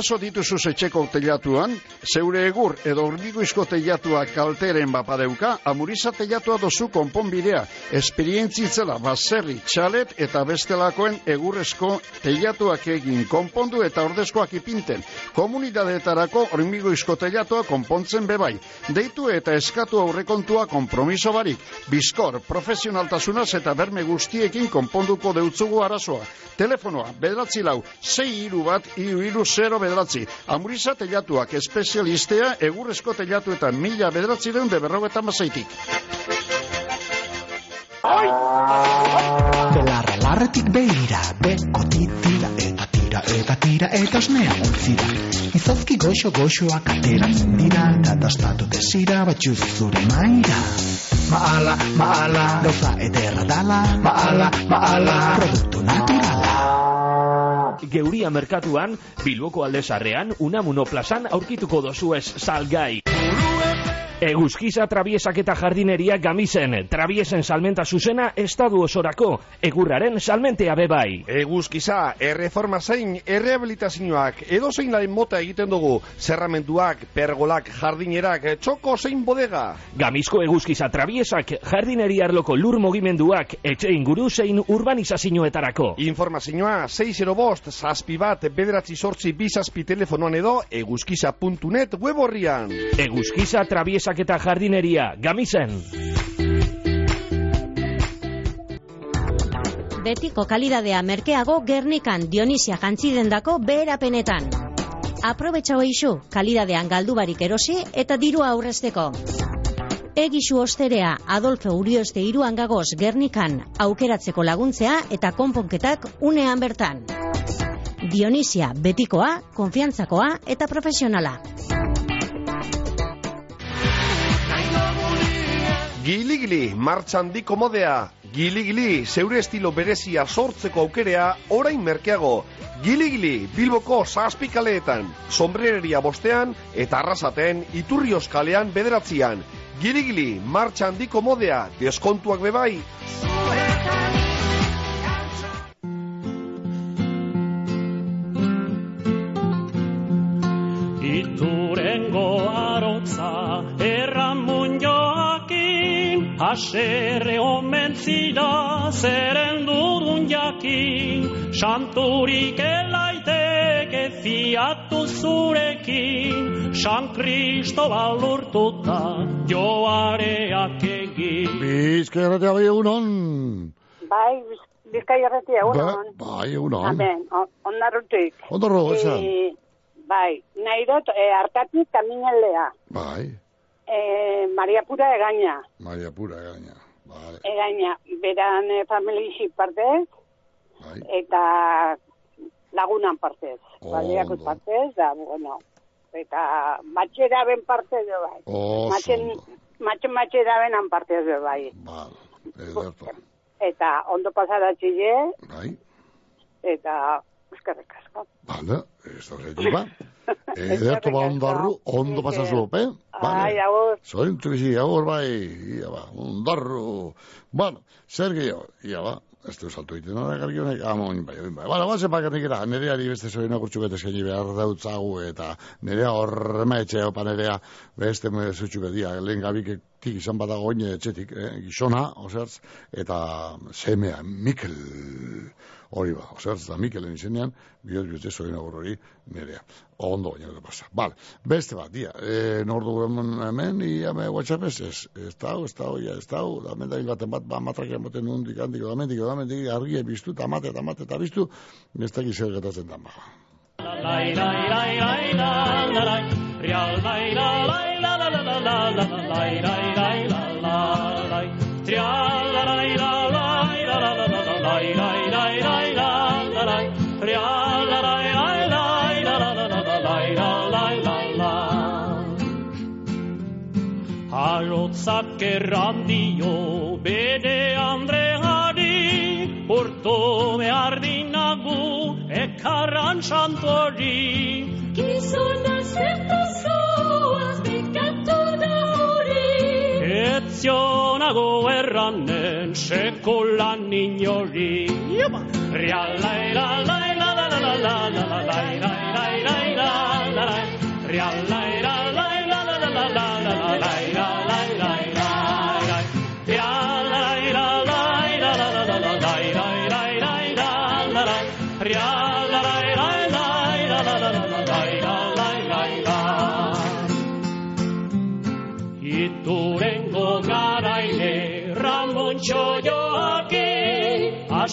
Arazo dituzu etxeko teilatuan, zeure egur edo hormiguizko teilatua kalteren bapadeuka, amuriza teilatua dozu konponbidea, esperientzitzela baserri, txalet eta bestelakoen egurrezko teilatuak egin konpondu eta ordezkoak ipinten. Komunidadeetarako hormiguizko teilatua konpontzen bebai. Deitu eta eskatu aurrekontua kompromiso barik. Bizkor, profesionaltasunaz eta berme guztiekin konponduko deutzugu arazoa. Telefonoa, bedratzi lau, sei iru bat, iru iru zero bedratzi. Amuriza telatuak espezialistea egurrezko telatuetan mila bedratzi deun de berrogetan bazaitik. Belarra larretik beira, bekoti tira tira eta tira eta osnea utzira. Izozki goxo goxoak ateratzen dira, eta dastatu desira batxuz zure maira. Maala, maala, gauza ederra dala, maala, maala, produktu naturala. Geuria merkatuan, Bilboko aldezarrean, Unamuno plazan aurkituko dozu ez salgai. Eguzkiza trabiesak eta jardineria gamizen, trabiesen salmenta zuzena estadu osorako, egurraren salmentea bebai. Eguzkiza, erreforma zein, errehabilitazioak, edo zein laren mota egiten dugu, zerramenduak, pergolak, jardinerak, txoko zein bodega. Gamizko eguzkiza trabiesak, jardineria arloko lur mugimenduak, etxe inguru zein urbanizazioetarako. Informazioa 6 bost, zazpi bat, bederatzi sortzi bizazpi telefonoan edo eguzkiza.net web horrian. Eguzkiza trabiesak eta jardineria, gamizen. Betiko kalidadea merkeago Gernikan Dionisia jantzidendako beherapenetan. Aprobetxa hoixu, kalidadean galdu barik erosi eta dirua aurrezteko. Egisu osterea Adolfo Urioste iruan gagoz Gernikan aukeratzeko laguntzea eta konponketak unean bertan. Dionisia, betikoa, konfiantzakoa eta profesionala. Gili-gili, martxan diko modea. Gili-gili, zeure estilo berezia sortzeko aukerea, orain merkeago. Gili-gili, Bilboko zazpikaleetan, sombrereria bostean eta arrasaten iturri oskalean bederatzian. Gili-gili, martxan diko modea, deskontuak bebai. Iturengo arotza erramun joakin, haserre omen zida zeren dudun jakin, santurik elaiteke fiatu zurekin, San Cristobal urtuta joareak egin. Bizkerratea bai egunon. Bai, Biz- bizkai erretia, Ba, unon. bai egunon. Amen, ondarrutik. Ondarro, esan. Eh, Bai, nahi dut, e, hartatik kaminelea. Bai, E, Maria Pura egaina. Maria Pura gaina. Vale. Egaina, beran e, familixik partez, Bai. eta lagunan partez. Ondo. Baleakut partez, da, bueno, eta matxera ben partez, bai. Oso Matxen, matxen matxera benan partez, jo bai. Ederto. Eta ondo pasaratxile, Bai, eta eskerrik asko. vale, ez da. Ederto ba ondarru, ondo pasazu, pe? Ai, agur. Zorintu bizi, agur bai, ia ba, ondarru. Bueno, zer gehiago, ia ba, ez du saltu egiten, nora garki honek, amon, bai, bai, bai. Bueno, bazen bakarrik era, nereari beste zorin agurtxuk eta eskaini behar dautzagu, eta nerea horrema etxe opa nerea beste zutxuk edia, lehen gabik tik izan badago oine etxetik, eh, gizona, osertz, eta semea, Mikel, hori ba, osertz, da Mikelen izenean, bihot bihotze zorin agur hori nerea. Ondo baina da pasa. Bale, beste bat, dia, e, nordu hemen, ia me WhatsApp ez, ez, dau, ez dau, ez dau, da menda baten bat, ba, matrak emoten nundik, handik, da mendik, da mendik, argie biztu, tamate, tamate, eta biztu, ez dakit zer gertatzen da, ba. Lai, lai, lai, lai, la, la, lai. Lai, la, lai, la, la, la, la, la, la, la, lai, lai, lai, la, la, lai. Trial, la, lai, Arotzak erran dio bede Andreari, urtu behar dinagu ekarran santori. Gizona zertu zoaz bekatu da hori Etzionago erranen sekulan inori. Real lai la lai la la la la la la la lai lai lai lai la la lai. Real lai la lai la la la la la la la lai la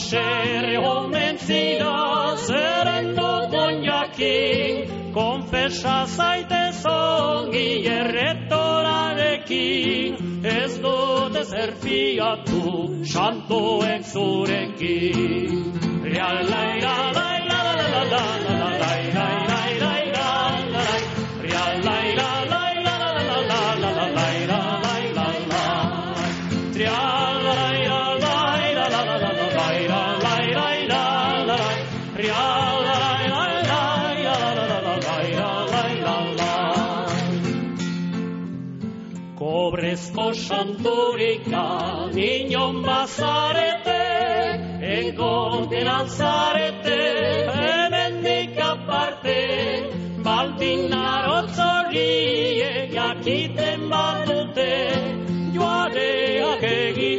Aserre omen zira Zeren dukon jakin Konfesa zaitez ongi erretorarekin Ez dute zer fiatu Santoek zurekin. Real lai la lai la la la la la la santurika niñon bazarete, egoten alzarete, hemendik aparte, baldin arotzoriek jakiten badute, joareak egiteko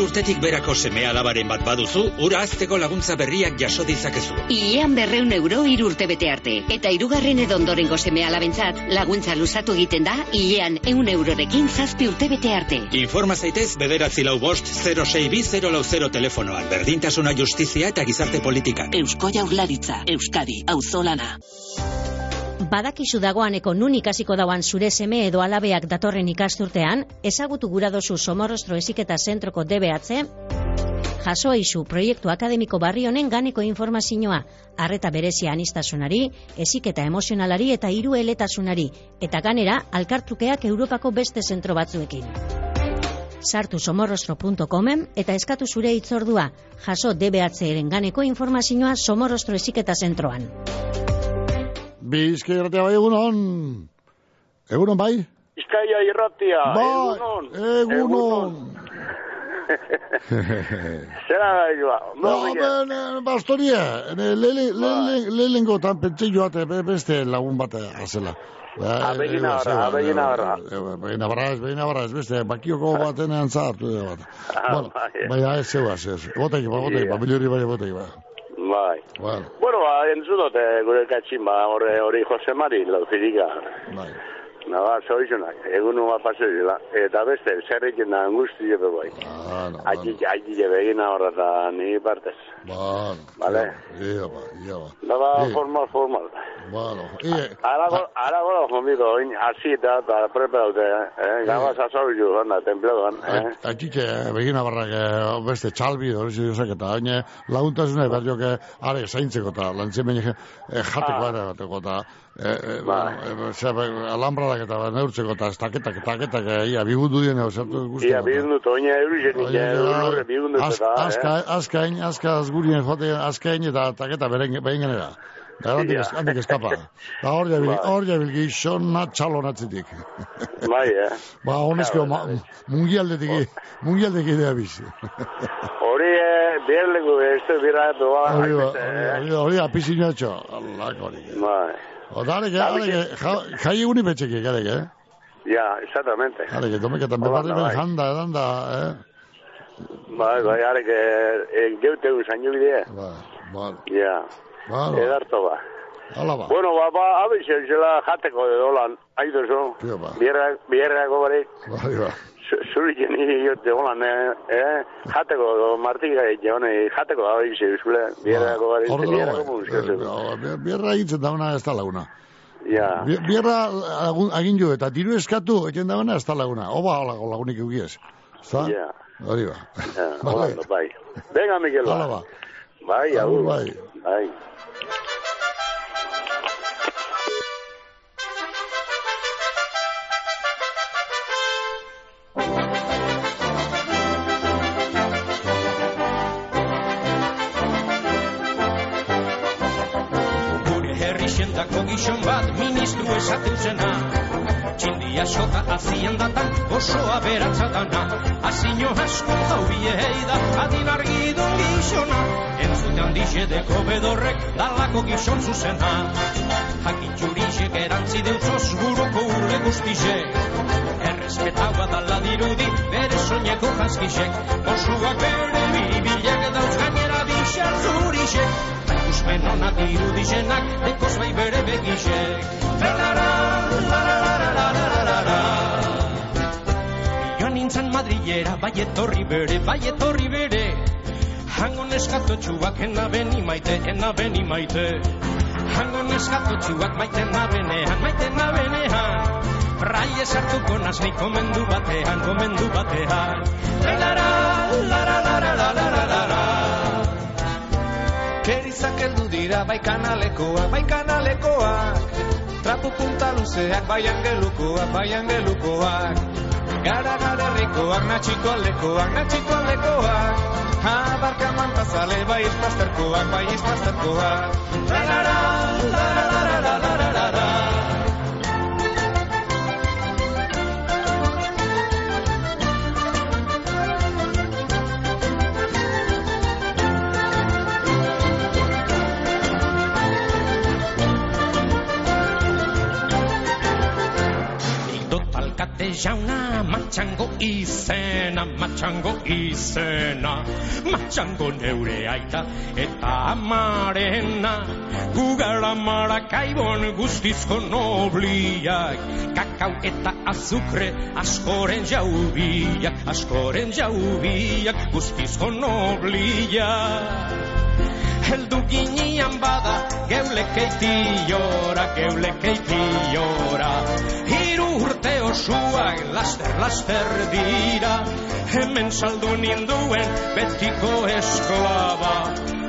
Hiru urtetik berako seme alabaren bat baduzu, ura azteko laguntza berriak jaso ditzakezu. Ilean berreun euro hiru urte bete arte. Eta hirugarren edo ondorengo seme alabentzat, laguntza luzatu egiten da, ilean eun eurorekin zazpi urte bete arte. Informa zaitez bederatzi lau bost 062 telefonoan. Berdintasuna justizia eta gizarte politika. Eusko jaurlaritza, Euskadi, auzolana. Badakizu dagoaneko nun ikasiko dauan zure seme edo alabeak datorren ikasturtean, ezagutu gura dozu Somorrostro Eziketa Zentroko DBH, jaso eizu proiektu akademiko barri honen ganeko informazioa, arreta berezia anistasunari, eziketa emozionalari eta hiru eletasunari, eta ganera, alkartrukeak Europako beste zentro batzuekin. Sartu somorrostro.comen eta eskatu zure hitzordua, jaso DBH-eren ganeko informazioa Somorrostro Eziketa Zentroan. Bizkai irratia bai egunon. Egunon bai? Bizkaia irratia, ba, egunon. Egunon. Zera gaioa. No, ben, bastoria, bai. lehenengo tan pentsi joate beste lagun bat azela. Ba, ah, eh, eh, abegina ah, eh, barra, abegina barra. Abegina barra, abegina barra, ez beste, bakioko ah. batenean zartu da bat. Bai. Baina ez zeu, ez, ez. Botek, botek, familiori bai, botek, bai. Bueno, ba, entzun dute gure katxin, ba, hori Jose Mari, lauzirika. bai. Naba, zoizunak, egun nua pase dira. Eta beste, zer egin da, angusti jepe bai. Aki, aki jepe egin ahora da, ni partez. Bueno, vale? Ia ba, ia ba. Naba, formal, formal. Bueno, ia... Ara gora, ah. jomiko, oin, hazi eta, eta preparaute, eh? Gabas azorio, gana, templegoan, eh? Aki je, begin abarrak, eh, beste, txalbi, hori zi duzak, eta oin, laguntasuna, berdioke, are, zaintzeko, eta lantzen benek, eh, jateko, ah. ere, jateko, eta eh, eh, bueno, eh, zera, alambradak eta neurtzeko, eta taketak, taketak, eh, ia, bigundu dien, zertu guzti. Ia, bihundut, oina eurizek, ja, lurre bihundut eta, Azka, azkain, azka, azgurien jote, azkain, eta taketa behin behin genera. Da, handik, eskapa. Da, hor jabil, Bai. hor jabil gizona txalo natzitik. Bai, eh? Ba, honezko, ma, mungialdetik, mungialdetik idea bizi. Hori, eh, bierleko, ez du bira doa, Hori ba, hainbeste, eh? hori, hori, apizinio etxo. Allah, hori. Bai. O, da, areke, areke, ja- jai eguni betxeki, areke, eh? Ja, exactamente. Areke, tomeketan, Hola, bebarri ben bai. janda, edanda, eh? Bai, bai, arek, eh, geute un zaino bidea. Bai, bai. Ja. Bueno. Edarto ba. Hala ba. Bueno, ba, ba, abizen zela jateko de dolan, aitu zo. Tio, ba. Bierra, bierrako barik. Bai, ba. Zuri jeni jote holan, eh, eh, jateko, do, martika jone, jateko da abizen zule, bierrako barik, Hor bierrako dago, munzkatu. bai. Bierra egitzen dauna ez da laguna. Ja. Bi- Bierra agin jo, eta diru eskatu egiten dauna ez da laguna. Oba hola lagunik eukiez. Ja. Hori ba. Ja, holando, bai. Venga, Mikel, Hala ba. Bai, Agur, agur. bai. Bai. Herri xentako gizon bat ministru esaten zena. Txindia xota azian datan oso aberatza dana. Azino asko zaubiei da adin argidun gizona. Entzutean dixedeko bedorrek dalako gizon zuzena. Jakin txurixek erantzi deutzoz buruko urle guztize Errespetu eta badala dirudi bere soineko jaskixek. Osuak bere biribilek dauz gainera bixar zurixek Ikusmen ona dirudizenak dekoz bai bere begixek Tralara, Joan nintzen Madrilera, bai etorri bere, bai etorri bere. Hango neskatotxuak ena beni maite, ena beni maite. Hango neskatotxuak maite nabenean, maite nabenean Rai esartuko naz ni komendu batean, komendu batean. Lara, lara, lara, lara, lara, lara Kerizak heldu dira bai kanalekoak, bai kanalekoak. Trapu punta luzeak, bai angelukoak, bai angelukoak. Gara gara herrikoak, natxiko aldekoak, natxiko aldekoak. Abarka mantazale, bai izpazterkoak, bai izpazterkoak La la la, la la la la la la jauna matxango izena, matxango izena Matxango neure aita eta amarena Gugara marakaibon guztizko nobliak Kakau eta azukre askoren jaubiak Askoren jaubiak guztizko nobliak Heldu ginian bada geulekeitiora, geulekeitiora Hiru urte osuak laster, laster dira. Hemen saldu ninduen betiko esklaba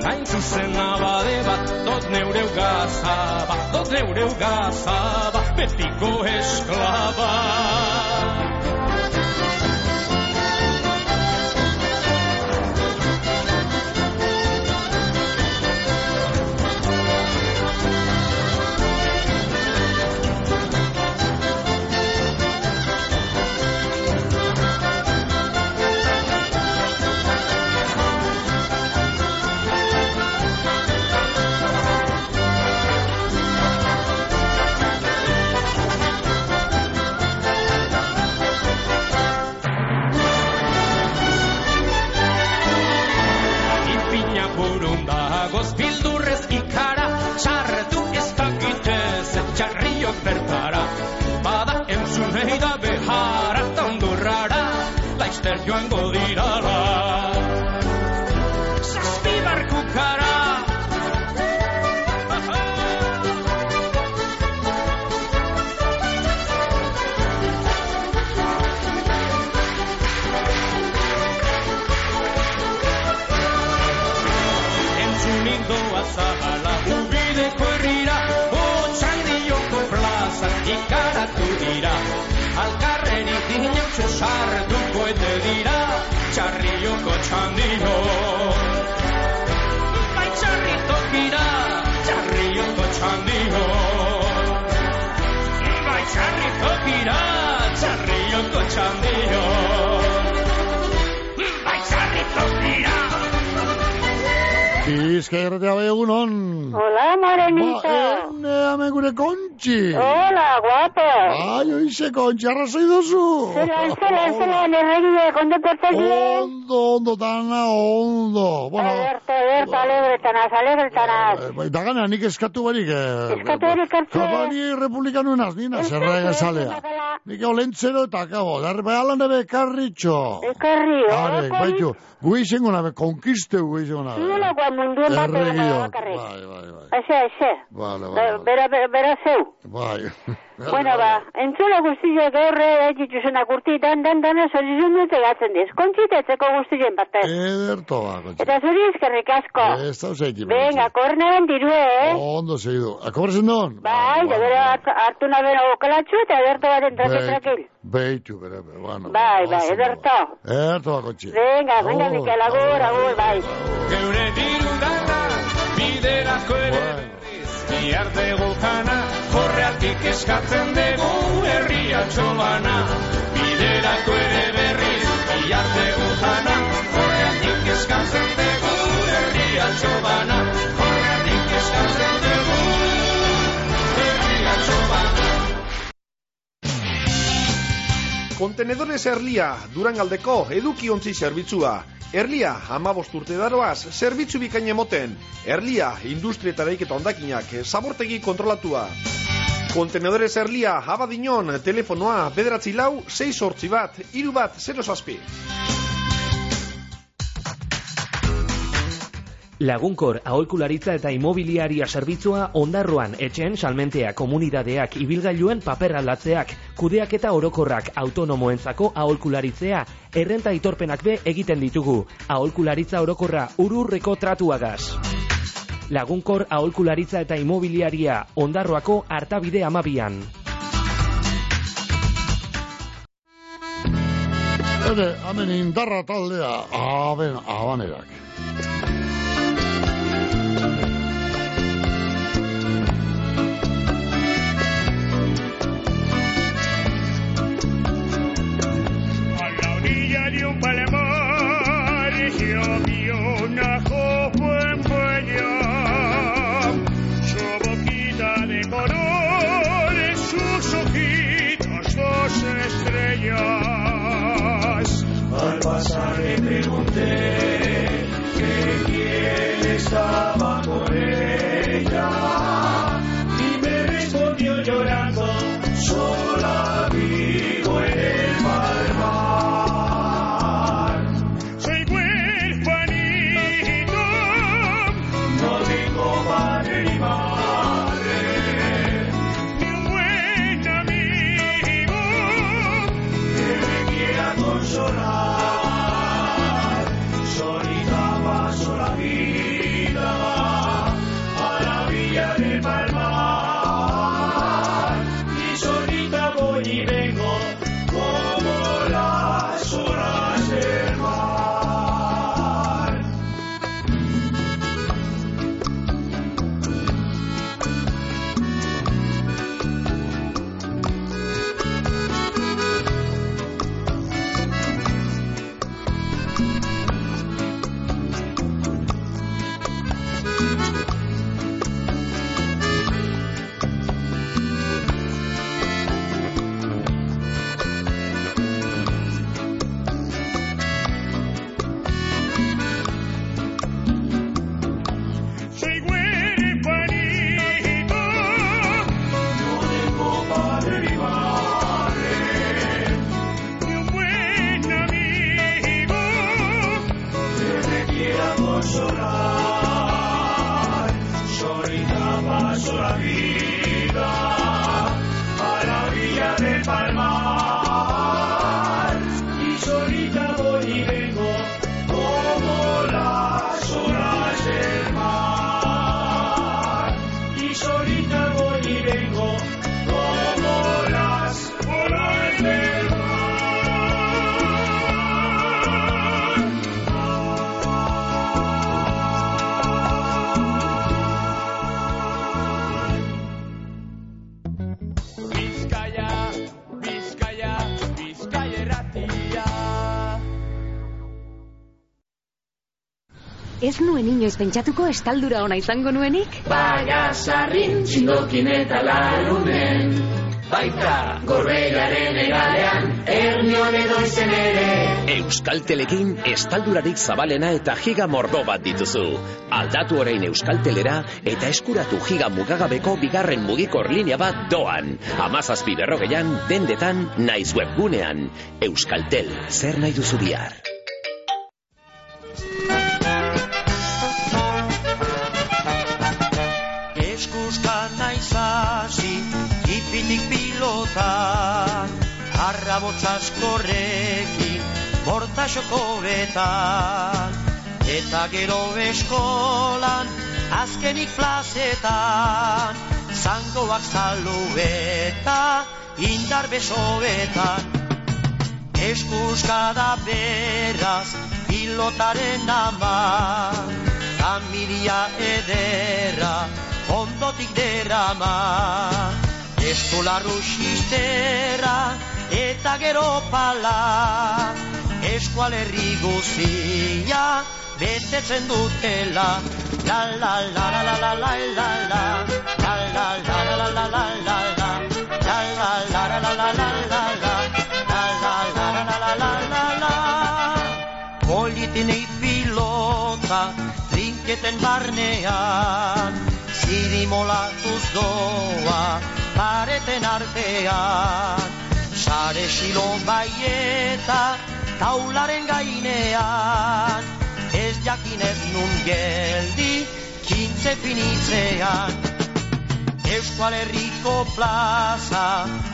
Hain zuzen abade bat, dot neureu gazaba Dot neureu gazaba, betiko esklaba joango dirala Zazpi barkukara Entzunik doa zabala ubideko herrira Otxandioko plazan ikaratu dira ikineutxo sartuko ete dira Txarrioko txandio Bai txarri tokira Txarrioko txandio Bai txarri tokira Txarrioko txandio Bai txarri tokira Bizkaia bai egunon. Hola, morenito. Ba, ene, hemen gure kontxi. Hola. Ioizeko ontxarrazoi duzu. Zera, zera, zera, neberide, kondo pertegi. Ondo, ondo, tana, ondo. Bueno, Erte, erte, alegretanaz, alegretanaz. Eh, eh, da gana, nik eskatu barik. Eh. Eskatu barik hartze. Kabani republikanuenaz, nina, zerra esalea. Nik olentzero eta kabo, darbe bai, alan ebe karritxo. Ekarri, Arek, baitu, gu izango nabe, konkisteu gu izango nabe. Ziola guan munduen bat bakarrik. Bai, bai, bai. Ese, ese. Vale, vale. Bera, bera zeu. Bai. Bueno, ba, entzule guztio gaur egituzunak urti dan, dan, dan, zorizun dute gatzen diz. Kontzitetzeko guztien parte. Ederto ba, kontxi. Eta zuri eskerrik asko. Ez da zeiki. Venga, kornean dirue, eh? Ondo segidu. Akobrazen don? Bai, de bera hart- hartu nabe okalatxu eta ederto baten tratetrakil. Beitu, bere, bere, bueno. Bai, bai, ederto. Ederto ba, kontxi. Venga, venga, Oh, Mikel, agur, agur, bai. Geure diru dana, biderako ere bihar dugu jana, horreatik eskatzen dugu herria txobana. Biderako ere berriz, bihar dugu jana, horreatik eskatzen dugu herria txobana. Horreatik eskatzen dugu herria txobana. Kontenedores Erlia, Durangaldeko edukiontzi zerbitzua. Erlia, amabost urte daroaz, zerbitzu bikain emoten. Erlia, industria eta daiketa ondakinak, zabortegi kontrolatua. Kontenedores Erlia, abadinon, telefonoa, bederatzi lau, 6 sortzi bat, iru bat, 0 zazpi. Lagunkor aholkularitza eta imobiliaria zerbitzua ondarroan etxeen salmentea komunidadeak ibilgailuen paper aldatzeak, kudeak eta orokorrak autonomoentzako aholkularitzea, errenta aitorpenak be egiten ditugu, aholkularitza orokorra ururreko tratuagaz. Lagunkor aholkularitza eta imobiliaria ondarroako hartabide amabian. Ere, hemen indarra taldea, aben, abanerak. Al pasar le pregunté que quién estaba con ella y me respondió llorando, sola nuen inoiz pentsatuko estaldura ona izango nuenik? Baina sarrin txindokin eta larunen Baita gorbeiaren egalean Ernion edo izen ere Euskaltelekin estaldurarik zabalena eta giga mordo bat dituzu. Aldatu orain Euskaltelera eta eskuratu giga mugagabeko bigarren mugikor linea bat doan. Amazazpi berrogeian, dendetan, naiz webgunean. Euskaltel, zer nahi duzu bihar? Arrabotzaskorrekin, bortaxoko betan, eta gero eskolan, azkenik plazetan, zangoak zalu eta indar besoetan. Eskuska da beraz, pilotaren ama, familia ederra, ondotik derama. Eskolarru xisterra, eta gero pala eskualerri guzia betetzen dutela la la la la la la la la la Politinei pilota trinketen barnean Zirimola doa pareten artean sare silo baieta, taularen gainean, ez jakinez nun geldi, kintze finitzean. Euskal Herriko plaza,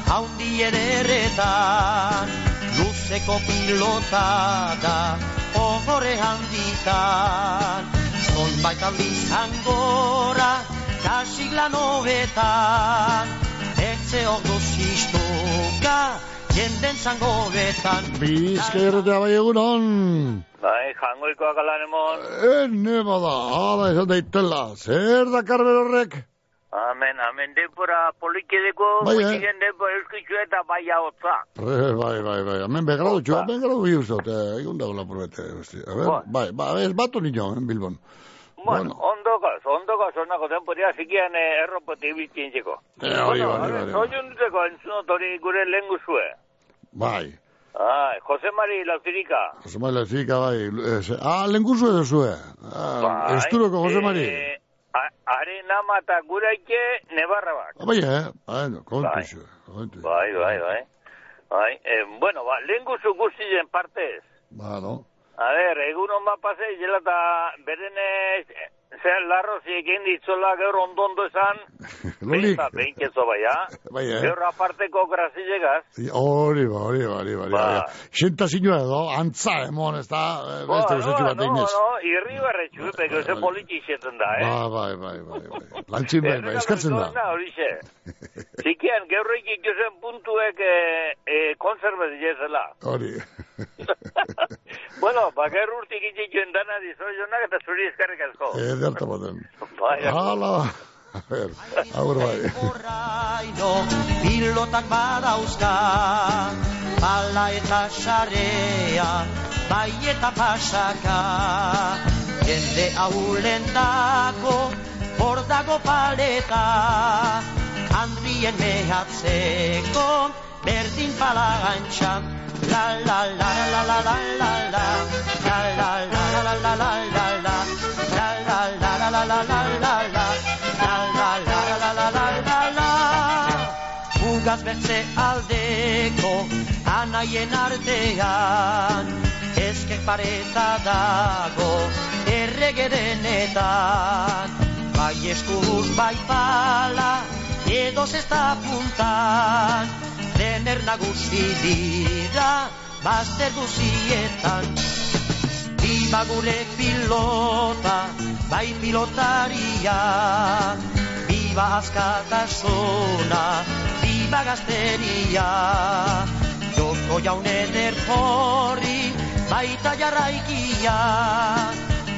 haundi ederretan, luzeko pilota da, ohore handitan. Zonbait aldiz angora, kasik lan hobetan, etze orduz istuka, jenden zango betan. Bizkairretea bai egunon. Bai, jangoikoak alan emon. Ene bada, hala esan daitela. Zer dakar berorrek? Amen, amen, denpora polikedeko, Bai, eh? gutxigen denpora euskitzu eta bai hotza. Bai, bai, bai. Hemen begradu txua, begradu bi ustot. Eh, egun dago lapurbete. A ver, bai, bai, ez batu niño, en Bilbon. Bueno, ondokaz, ondokaz onako denporia zikian eh, erropote ibiltzen txeko. Eh, hori, hori, hori. Duteko entzunot hori gure lehen guzue. Bai. Ai, Jose Mari Lauzirika. Jose Mari Lezika, bai. eh, Ah, lenguzu edo zue. Ah, Bai, Esturoko Jose Mari. eh, a- Are nama eta guraike nebarra bak. Ah, Bai, eh? Bueno, kontu zue. Kontu. Bai, bai, bai. Bai, eh, bueno, ba, lehen guzu guztien partez. Ba, no? A ver, egun hon bat pasei, jela eta beren zer larro egin ditzola gaur ondo-ondo esan, Lolik. behinketzo bai, ha? Bai, eh? Gaur aparteko grazilegaz. Hori, ba, hori, ba, hori, ba, hori, Ba. ba. Xenta zinua edo, antza, emon, ez da, eh, Ba, beste no, usatxu bat no, eginez. no, irri barretxu, peko ze politi xetzen da, eh? Ba, bai, bai, bai, bai. Lantzin bai, bai, eskatzen da. Na, horixe. Zikian, gaurrik ikusen puntuek eh, eh, konservez jezela. Hori. bueno, ba, gaur urtik itxikuen dana dizoionak eta zuri eskarrik asko. Ederta baten. Bai, Hala, a ver, agur bai. Raino, pilotak badauzka, bala eta xarea, bai eta pasaka. Jende haulen dako, hor dago paleta, handrien mehatzeko, berdin pala gantxa. La la la la la la la la la la la la la la la la la la la la la la la la. La la la la la Ugaz bertze aldeko anaien artean Ezker pareta dago erregerenetan Bai eskuz bai pala edo zesta puntan. Dener nagusi dira bazter guzietan Biba gure pilota, bai pilotaria Biba askatasuna, biba gazteria Joko jaunen erporri, baita jarraikia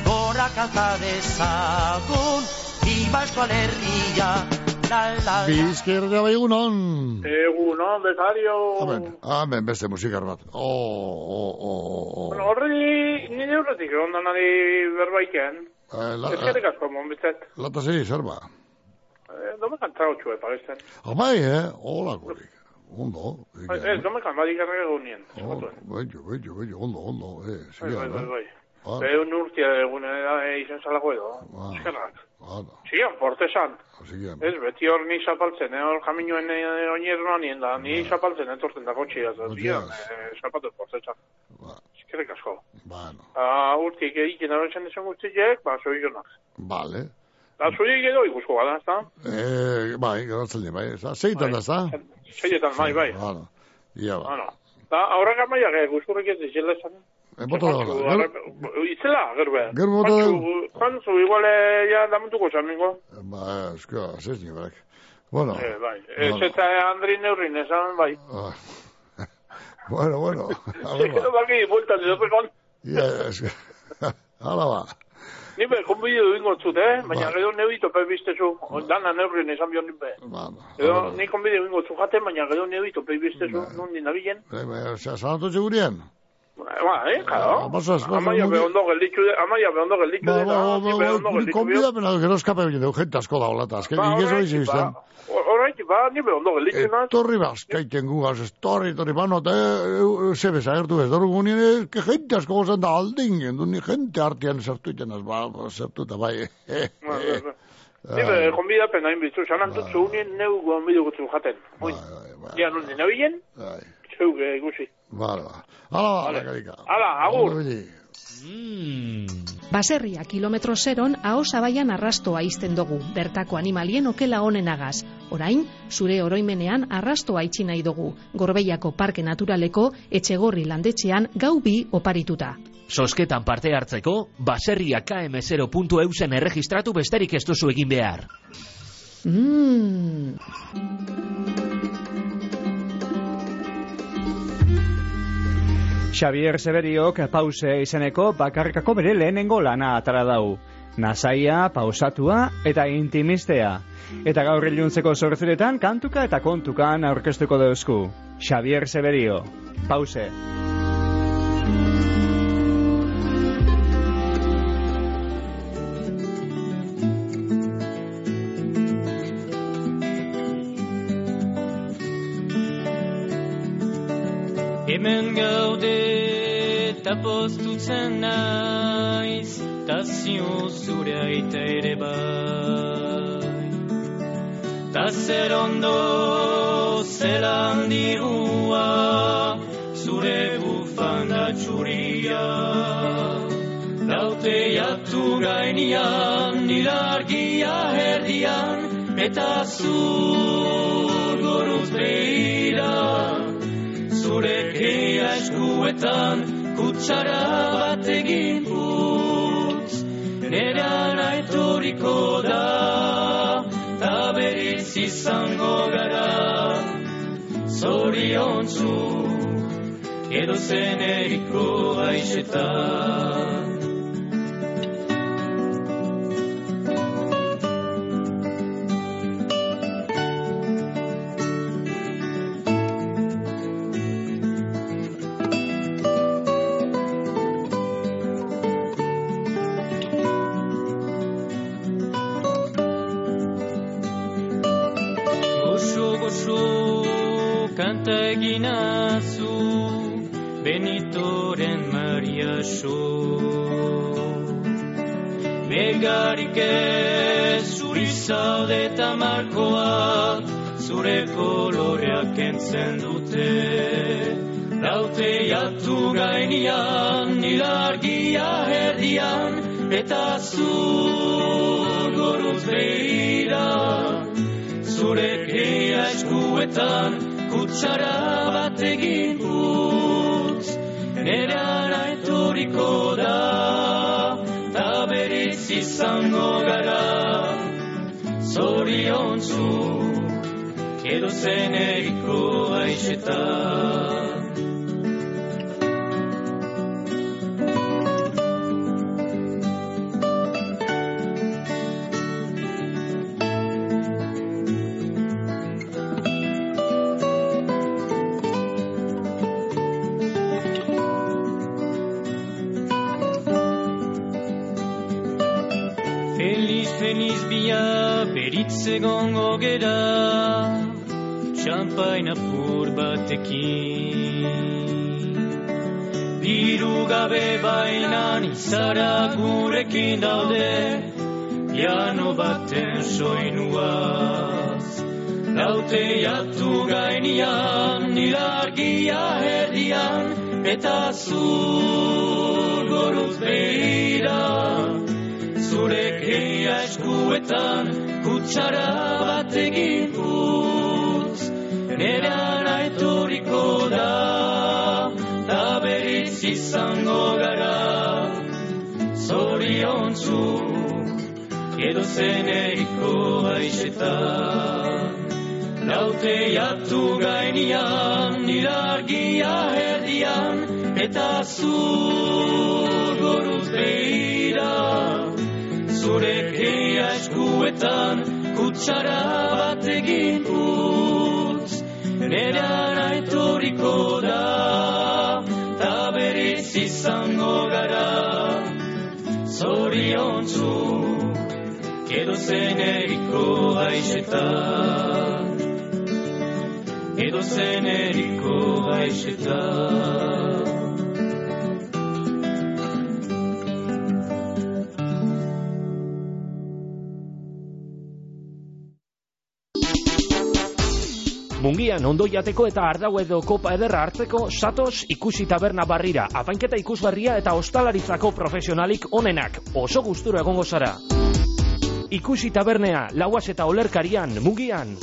Gora kanta dezagun, biba eskual herria La la la Bizkairretea bai egunon. Egun, on, bezario. Amen, amen, beste musikar bat. Oh, oh, oh, oh, oh. Bueno, horri, nire horretik, ondan ari berbaiken. Eh, la, Ezkerrik asko, mon bizet. lata zei, zer ba? Eh, domekan trautxue, paresten. Amai, eh? Hola, korik. Ondo. Ez, domekan, badik errege egun nien. Oh, bello, bello, bello, ondo, ondo. Eh, siga, bai, bai, bai. Ah. Behun urtia egunen eh, izan zalako edo. Ah. Eskerrak. Hala, Sigan, portesan. sigan. Ez, beti hor ni zapaltzen, eh, hor jaminuen eh, oinez nien da, ni zapaltzen etortzen da zigan, eh, zapatu portesan eskerrik asko. Bueno. Ah, urti, egiten arantzen esan guztiek, ba, zoi jonak. Bale. Da, zoi egedo, ikusko gara, ez da? Eh, bai, garantzen bai, ez da? Seitan, ez da? Seitan, bai, bai. Bueno, ia, ba. Bueno. Da, aurra gamaia, guztorek ez dizela esan. Eh, bota da gara. Itzela, gerbe. Gerbe bota da. Pantzu, igual, ja, damutuko esan, mingo. Ba, eskua, zez nire, Bueno. Eh, bai. Ez eta Andri neurrin, esan, bai. Ah. Bueno, bueno. Zekero baki, bueltan, dut egon. Ia, ez. Hala ba. Ni be, konbide du ingo zut, eh? Baina gero nebi tope biztezu. Dana neurrien izan bion nipe. Ba, ba. Ni konbide du ingo zut jaten, baina gero nebi tope biztezu. Ba. Nundin abilen. Ba, ba, ba. Zalatu txegurien? Ba, Ba, eh, claro. Amaia be ondo gelditu de, amaia be ondo gelditu Ba, de, ba, ba, ba, ondo ba, gelditu de. konbidapena gero eskape egin dugu, jente asko da hola, eta azken, Ba, ingezo horregatik, izi izan. ba, horregatik, ba, ni be ondo gelditu na. Etorri bazkaiten gugaz, etorri, etorri, ba, nota, e, zebe zagertu ez, doru gunien, e, que jente asko gozan da aldin, gendu, ni jente artean sartu itenaz, ba, ba, sartu eta bai, eh, Ba, eh, ba, ba. Ni be konbidapen hain bizu, sanan tutzu unien neu gonbidu gutzu jaten. Oin, ia nun dina bilen, Bai. zeuge igusi. Hala, karika. Hala, agur. Ibili. Baserria kilometro zeron aho zabaian arrastoa izten dugu, bertako animalien okela honenagaz. Orain, zure oroimenean arrastoa itxi nahi dugu, Gorbeiako Parke Naturaleko etxegorri landetxean gau bi oparituta. Sosketan parte hartzeko, baserria km0.eusen erregistratu besterik ez duzu egin behar. Mmm... Xavier Severiok pause izeneko bakarkako bere lehenengo lana atara dau. Nasaia, pausatua eta intimistea. Eta gaur iluntzeko sortziretan kantuka eta kontukan aurkeztuko dauzku. Xavier Severio. Pause. Hemen gaude eta postutzen naiz Ta zio zure aita ere bai. Ta zer ondo zelan dirua Zure bufanda txuria. Laute jatu gainian Nilargia herdian Eta zur goruz behiran zure keia eskuetan kutsara bat egin putz. Nera etoriko da ta beriz izango gara. Zoriontzu edo zeneriko gaixetan zeneriko aizetan Laute jatu gainian, nira argia erdian Eta zu goruz behira Zure keia eskuetan, kutsara bat egin utz. Nera naitoriko da, ta berriz izango gara. Zorion zu edo zeneriko aixetan edo zeneriko aixetan Mungian ondo jateko eta ardau edo kopa ederra hartzeko satos ikusi taberna barrira, apainketa ikusgarria eta ostalaritzako profesionalik onenak, oso gustura egongo zara. Ikusi tabernea, lauaz eta olerkarian, Mungian.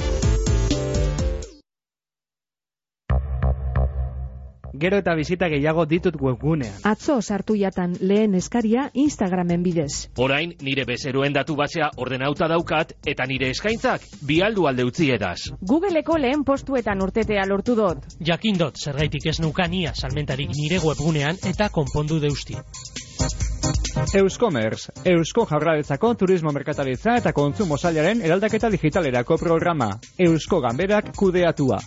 Gero eta bizita gehiago ditut webgunean. Atzo sartu jatan lehen eskaria Instagramen bidez. Orain nire bezeroen datu basea ordenauta daukat eta nire eskaintzak bialdu alde utzi edaz. Googleko lehen postuetan urtetea lortu dut. Jakindot, zergaitik ez nukania salmentarik nire webgunean eta konpondu deusti. Euskomers, Eusko Jaurlaritzako Turismo Merkataritza eta Kontsumo Sailaren eraldaketa digitalerako programa. Eusko Ganberak kudeatua.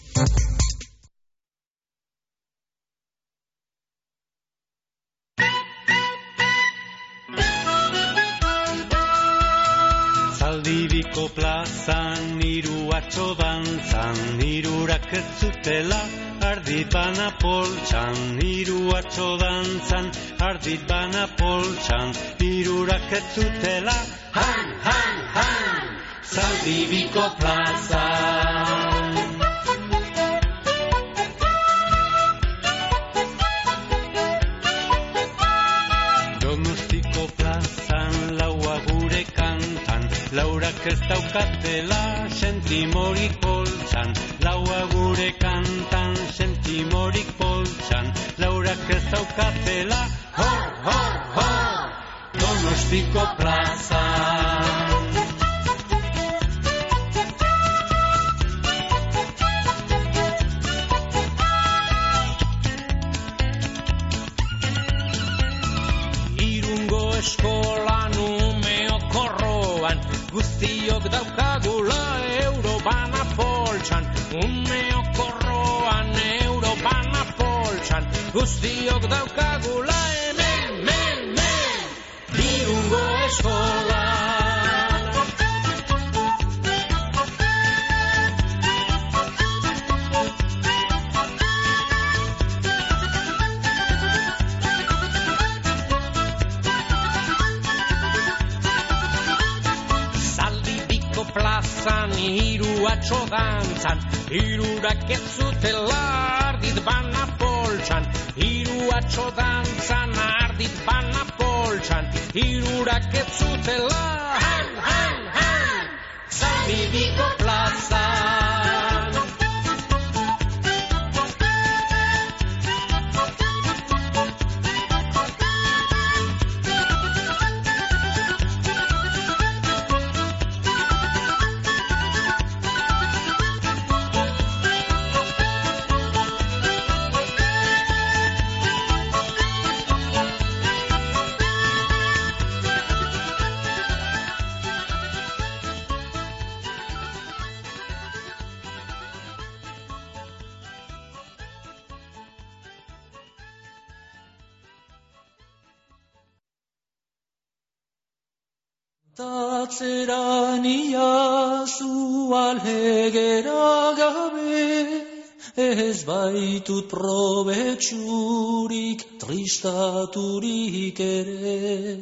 Zaldibiko plazan niru atxo dantzan, nirurak ez zutela, ardit poltsan, niru atxo dantzan, ardit poltsan, nirurak ez zutela, han, han, han, Zaldibiko plazan. Laurak ez daukatela sentimorik poltsan Laua gure kantan sentimorik poltsan Laurak ez daukatela hor, hor, hor Donostiko plazan Guztiok daukagula euro bana poltsan Umeo korroan euro bana poltsan Guztiok daukagula atxo dantzan Hirurak ez zutela ardit bana poltsan Hiru atxo dantzan ardit bana poltsan Hirurak ez zutela han, han, han. Zaldibiko plazan baitut probetxurik tristaturik ere.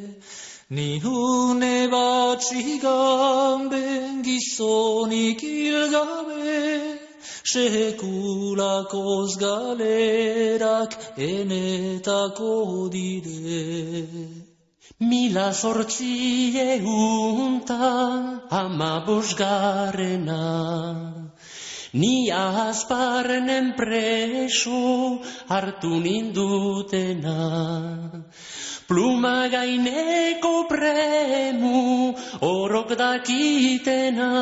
Ni une bat zigamben gizonik hilgabe, sekulakoz galerak enetako dire. Mila sortzi eguntan ama bosgarrena. Ni azparnen preso hartu nindutena. Pluma gaineko premu orok dakitena.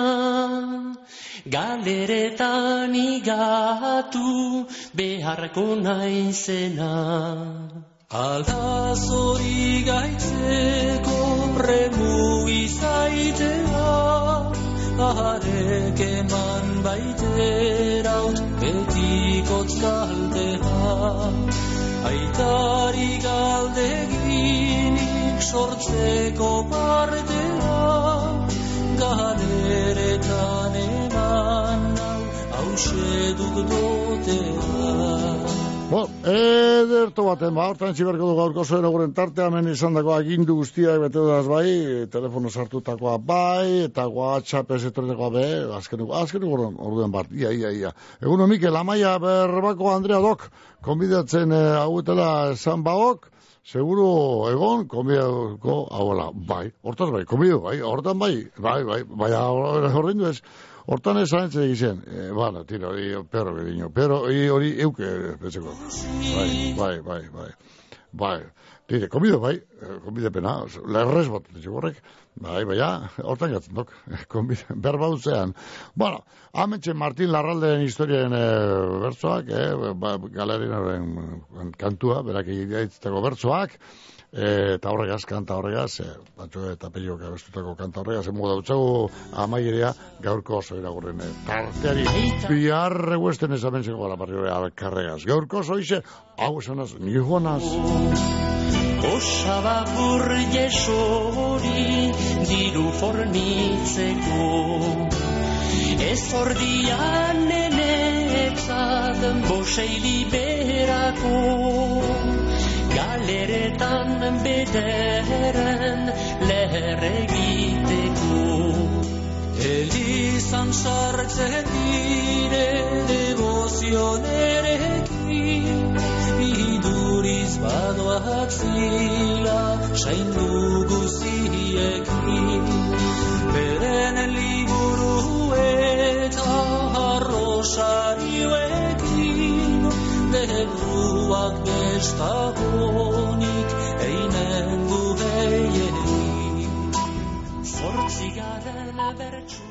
Galeretan igatu beharko naizena. Aldaz hori gaitzeko premu izaitea, aharek eman baiteraut betikotz kaltea. Aitari galdegin nik sortzeko partera galeretan eman hau hause duk dotea Bo, ederto baten, ba, hortan txiberko du gaurko zoen eguren tartea, hemen izan dako agindu guztiak bete dudaz bai, telefono sartutakoa bai, eta WhatsApp ez etorretakoa be, azken, azken eguren orduen bat, ia, ia, ia. Egun Mikel, amaia berbako Andrea Dok, konbidatzen eh, hauetela esan baok, seguro egon, konbidatuko, hauela, bai, hortaz bai, konbidatu bai, hortan bai, bai, bai, bai, horrein du ez, Hortan ez zaintze egizien, e, bueno, tira, hori, perro gediño, pero hori, hori euke, petzeko. Bai, bai, bai, bai. Bai, dire, komido, bai, komide pena, lerrez bat, horrek, bai, bai, hortan gatzen dok, komide, berba utzean. Bueno, amentxe Martin Larraldeen historiaren e, bertsoak, e, ba, galerinaren kantua, berak egiteako bertsoak, eta horregaz, kanta horregaz, e, batxo eta pelio gabestutako kanta horregaz, emu dautzagu amaierea gaurko oso iragurren e, tarteari bihar reguesten ezamentzeko gara barri hori alkarregaz. Gaurko oso ize, hau esanaz, nihuanaz. Osaba burge sori diru fornitzeko Ez ordian nenetzat bosei liberako galeretan bederen leher egiteko. Elizan sartzen dire devozionerekin, iduriz badoak zila saindu guziekin. Beren liburu eta ez dagonik einen du beienik zortzi bertsu